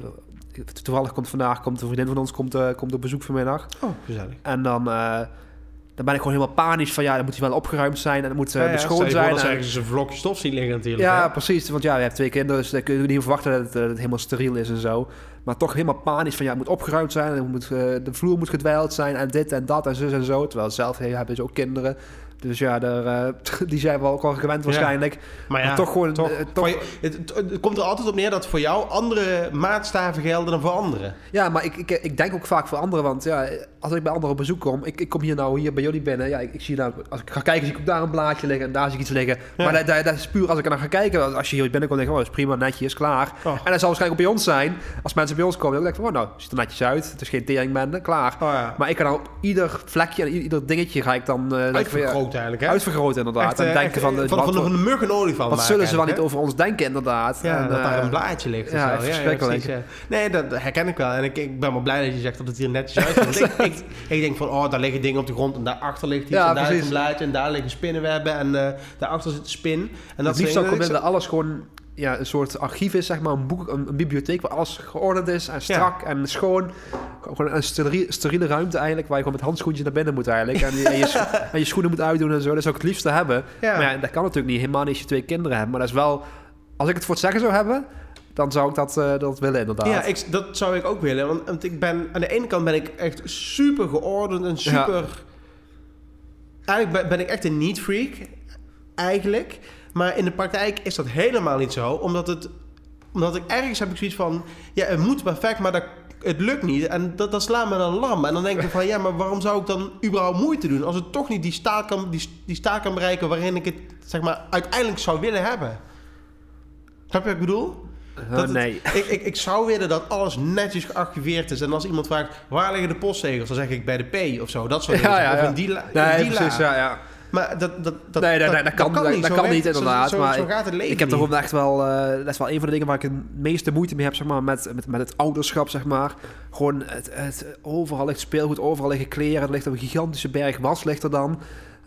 toevallig komt vandaag, komt een vriendin van ons, komt, eh, komt op bezoek vanmiddag. oh, gezellig. En dan, dan ben ik gewoon helemaal panisch van, ja, dan moet hij wel opgeruimd zijn en dan moet uh, Ja, ja, schoon stel je voor zijn. dat en- ze ergens een vlokje stof zien liggen natuurlijk. ja, hè? precies. Want ja, je hebt twee kinderen, dus dan kun je niet verwachten dat het, dat het helemaal steriel is en zo. Maar toch helemaal panisch van ja, het moet opgeruimd zijn, en het moet, de vloer moet gedwijld zijn en dit en dat en zus en zo. Terwijl zelf hey, hebben ze ook kinderen. Dus ja, daar, eh, [laughs] die zijn wel ook al gewend waarschijnlijk. Maar ja, Maar toch gewoon, toch, eh, toch- voor je- het, komt er altijd op neer dat voor jou andere maatstaven gelden dan voor anderen. Ja, maar ik, ik, ik denk ook vaak voor anderen, want ja, als ik bij anderen op bezoek kom, ik, ik kom hier nou hier bij jullie binnen, ja, ik, ik zie nou, als ik ga kijken, zie ik ook daar een blaadje liggen en daar zie ik iets liggen. Ja. Maar dat, dat, dat is puur als ik er naar ga kijken, als je hier binnenkomt, denk ik, oh, dat is prima, netjes, klaar. Oh. En dat zal waarschijnlijk ook bij ons zijn, als mensen bij ons komen, dan denk ik van, oh, nou, het ziet er netjes uit, het is geen teringbende, klaar. Oh. Maar ik kan dan op ieder vlekje en ieder dingetje ga ik dan... eh, Uitvergroot eigenlijk, hè? Uitvergroten inderdaad. Echt, en denken echt, van, van, wat, van, een mug een olifant wat maken zullen ze wel niet over ons denken inderdaad. Ja, En, dat daar eh, een blaadje ligt. of ja, verschrikkelijk. Nee, dat herken ik wel. En ik, ik ben wel blij dat je zegt dat het hier netjes uitziet. Want ik, ik, ik denk van, oh, daar liggen dingen op de grond en daarachter ligt iets. Ja, en daar precies. ligt een blaadje en daar liggen spinnenwebben en eh, daarachter zit een spin. En dat het liefst alles gewoon ja, een soort archief is, zeg maar, een boek, een, een bibliotheek waar alles geordend is en strak en schoon. Gewoon een steriele, steriele ruimte eigenlijk, waar je gewoon met handschoentjes naar binnen moet eigenlijk. En je, en je, scho- [laughs] en je schoenen moet uitdoen en zo. Dat zou ik het liefste hebben. Ja. Maar ja, dat kan natuurlijk niet, helemaal niet als je twee kinderen hebt. Maar dat is wel, als ik het voor het zeggen zou hebben, dan zou ik dat, eh, dat willen inderdaad. Ja, ik, dat zou ik ook willen. Want, want ik ben, aan de ene kant ben ik echt super geordend en super... Eigenlijk ben, ben ik echt een neat freak. Eigenlijk. Maar in de praktijk is dat helemaal niet zo. Omdat het... Omdat ik ergens heb ik zoiets van... Ja, het moet perfect, maar dat, het lukt niet. En dat, dat slaat me dan lam. En dan denk ik [laughs] van... Ja, maar waarom zou ik dan überhaupt moeite doen? Als het toch niet die staat kan, die, die staat kan bereiken... waarin ik het, zeg maar, uiteindelijk zou willen hebben. Snap je wat ik bedoel? Eh, Dat het- nee. ik, ik, ik zou willen dat alles netjes gearchiveerd is. En als iemand vraagt, waar liggen de postzegels? Dan zeg ik bij de P of zo. Dat soort [laughs] dingen. Ja, ja, Of in die, Nee, die precies, la. ja, ja. Maar dat, dat, dat, nee, nee, nee, dat kan, dat, dat Zo kan werkt- niet inderdaad. Zo, maar zo, gaat het leven ik heb niet. toch ook echt wel, eh, dat is wel een van de dingen waar ik het meeste moeite mee heb, zeg maar, met, met, met het ouderschap, zeg maar. Gewoon het, het, overal ligt speelgoed, overal liggen kleren, er ligt een gigantische berg was ligt er dan.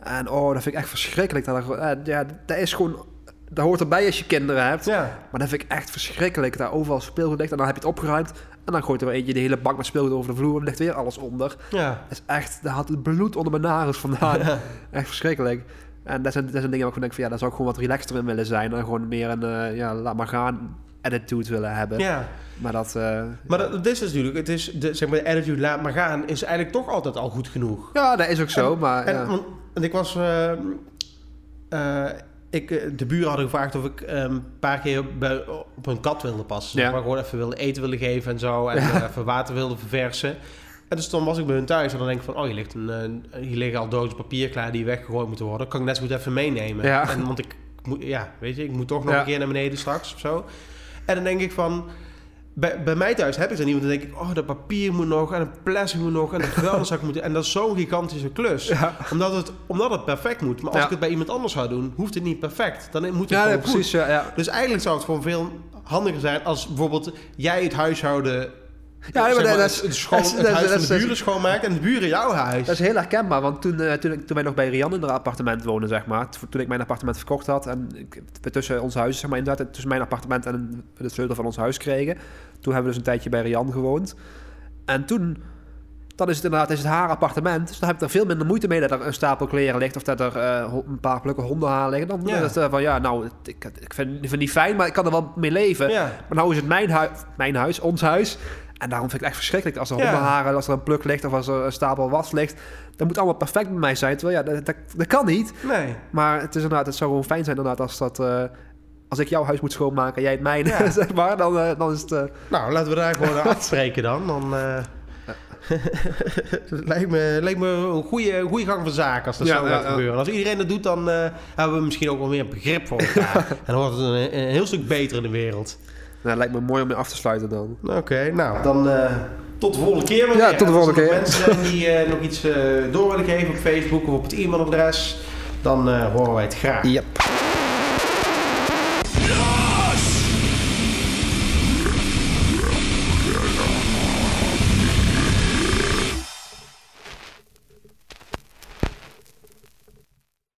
En oh, dat vind ik echt verschrikkelijk. Dat, eh, ja, dat is gewoon... Dat hoort erbij als je kinderen hebt. Ja. Maar dat vind ik echt verschrikkelijk. Dat overal speelgoed ligt en dan heb je het opgeruimd. En dan gooit er weer eentje de hele bak met speelgoed over de vloer en ligt weer alles onder. Ja. Dat is echt... Dat had het bloed onder mijn nagels vandaan. Echt verschrikkelijk. En dat zijn, dat zijn dingen waar ik denk van... Ja, daar zou ik gewoon wat relaxter in willen zijn. En gewoon meer een... eh, ja, laat maar gaan attitude willen hebben. Ja. Maar dat... eh, Maar dat, dat is dus natuurlijk, het is, de, zeg maar, de attitude laat maar gaan, is eigenlijk toch altijd al goed genoeg. ja, dat is ook zo. En- maar En, ja. en ik was. eh, ik, eh, de buren hadden gevraagd of ik eh, een paar keer bij, op een kat wilde passen. Ja. Maar gewoon even wilde eten willen geven en zo. En Ja. eh, even water wilde verversen. En dus dan was ik bij hun thuis en dan denk ik van... Oh, hier, ligt een, eh, hier liggen al dozen papier klaar die weggegooid moeten worden. Kan ik net zo goed even meenemen. Ja. En, want ik moet, ja, weet je, ik moet toch nog een keer naar beneden straks of zo. En dan denk ik van... Bij, bij mij thuis heb ik dat niet, want dan denk ik... Oh, dat papier moet nog en een plastic moet nog en de vuilniszak moet... En dat is zo'n gigantische klus Ja. omdat, het, omdat het perfect moet. Maar als Ja. ik het bij iemand anders zou doen, hoeft het niet perfect. Dan moet het Ja, gewoon precies. goed. Dus eigenlijk zou het gewoon veel handiger zijn als bijvoorbeeld jij het huishouden... Ja, maar zeg maar, dat is- het, schoon, het huis van de buren schoonmaakt en de buren jouw huis. Dat is heel herkenbaar, want toen, eh, toen, ik- toen wij nog bij Rian in haar appartement woonden, zeg maar, toen ik mijn appartement verkocht had en ik, tussen ons huis, zeg maar, inderdaad, tussen mijn appartement en de sleutel van ons huis kregen, toen hebben we dus een tijdje bij Rian gewoond. En toen, dan is het inderdaad is het haar appartement, dus dan heb ik er veel minder moeite mee dat er een stapel kleren ligt of dat er eh, een paar plukken hondenhaar liggen. Dan Ja. is het eh, van, ja, nou, ik, ik, vind, ik vind het niet fijn, maar ik kan er wel mee leven. ja. Maar nou is het mijn, mijn huis, ons huis. En daarom vind ik het echt verschrikkelijk als er Ja. hondenharen, als er een pluk ligt of als er een stapel was ligt. Dat moet allemaal perfect bij mij zijn. Terwijl ja, dat, dat, dat kan niet. Nee. Maar het, is inderdaad, het zou gewoon fijn zijn inderdaad als dat... eh, als ik jouw huis moet schoonmaken en jij het mijne, Ja. [laughs] zeg maar, dan, eh, dan is het... eh, Nou, laten we daar gewoon [laughs] afspreken dan. Dan eh, [laughs] lijkt, me, lijkt me een goede, goede gang van zaken als dat Ja, zo gaat ja. gebeuren. Als iedereen dat doet, dan eh, hebben we misschien ook wel meer begrip voor elkaar. En dan wordt het een, een heel stuk beter in de wereld. Nou, lijkt me mooi om mee af te sluiten dan. Oké, nou, dan eh, tot de volgende keer. Ja, tot de En als volgende er nog keer. mensen zijn die eh, nog iets eh, door willen geven op Facebook of op het e-mailadres, dan eh, horen wij het graag. Yep.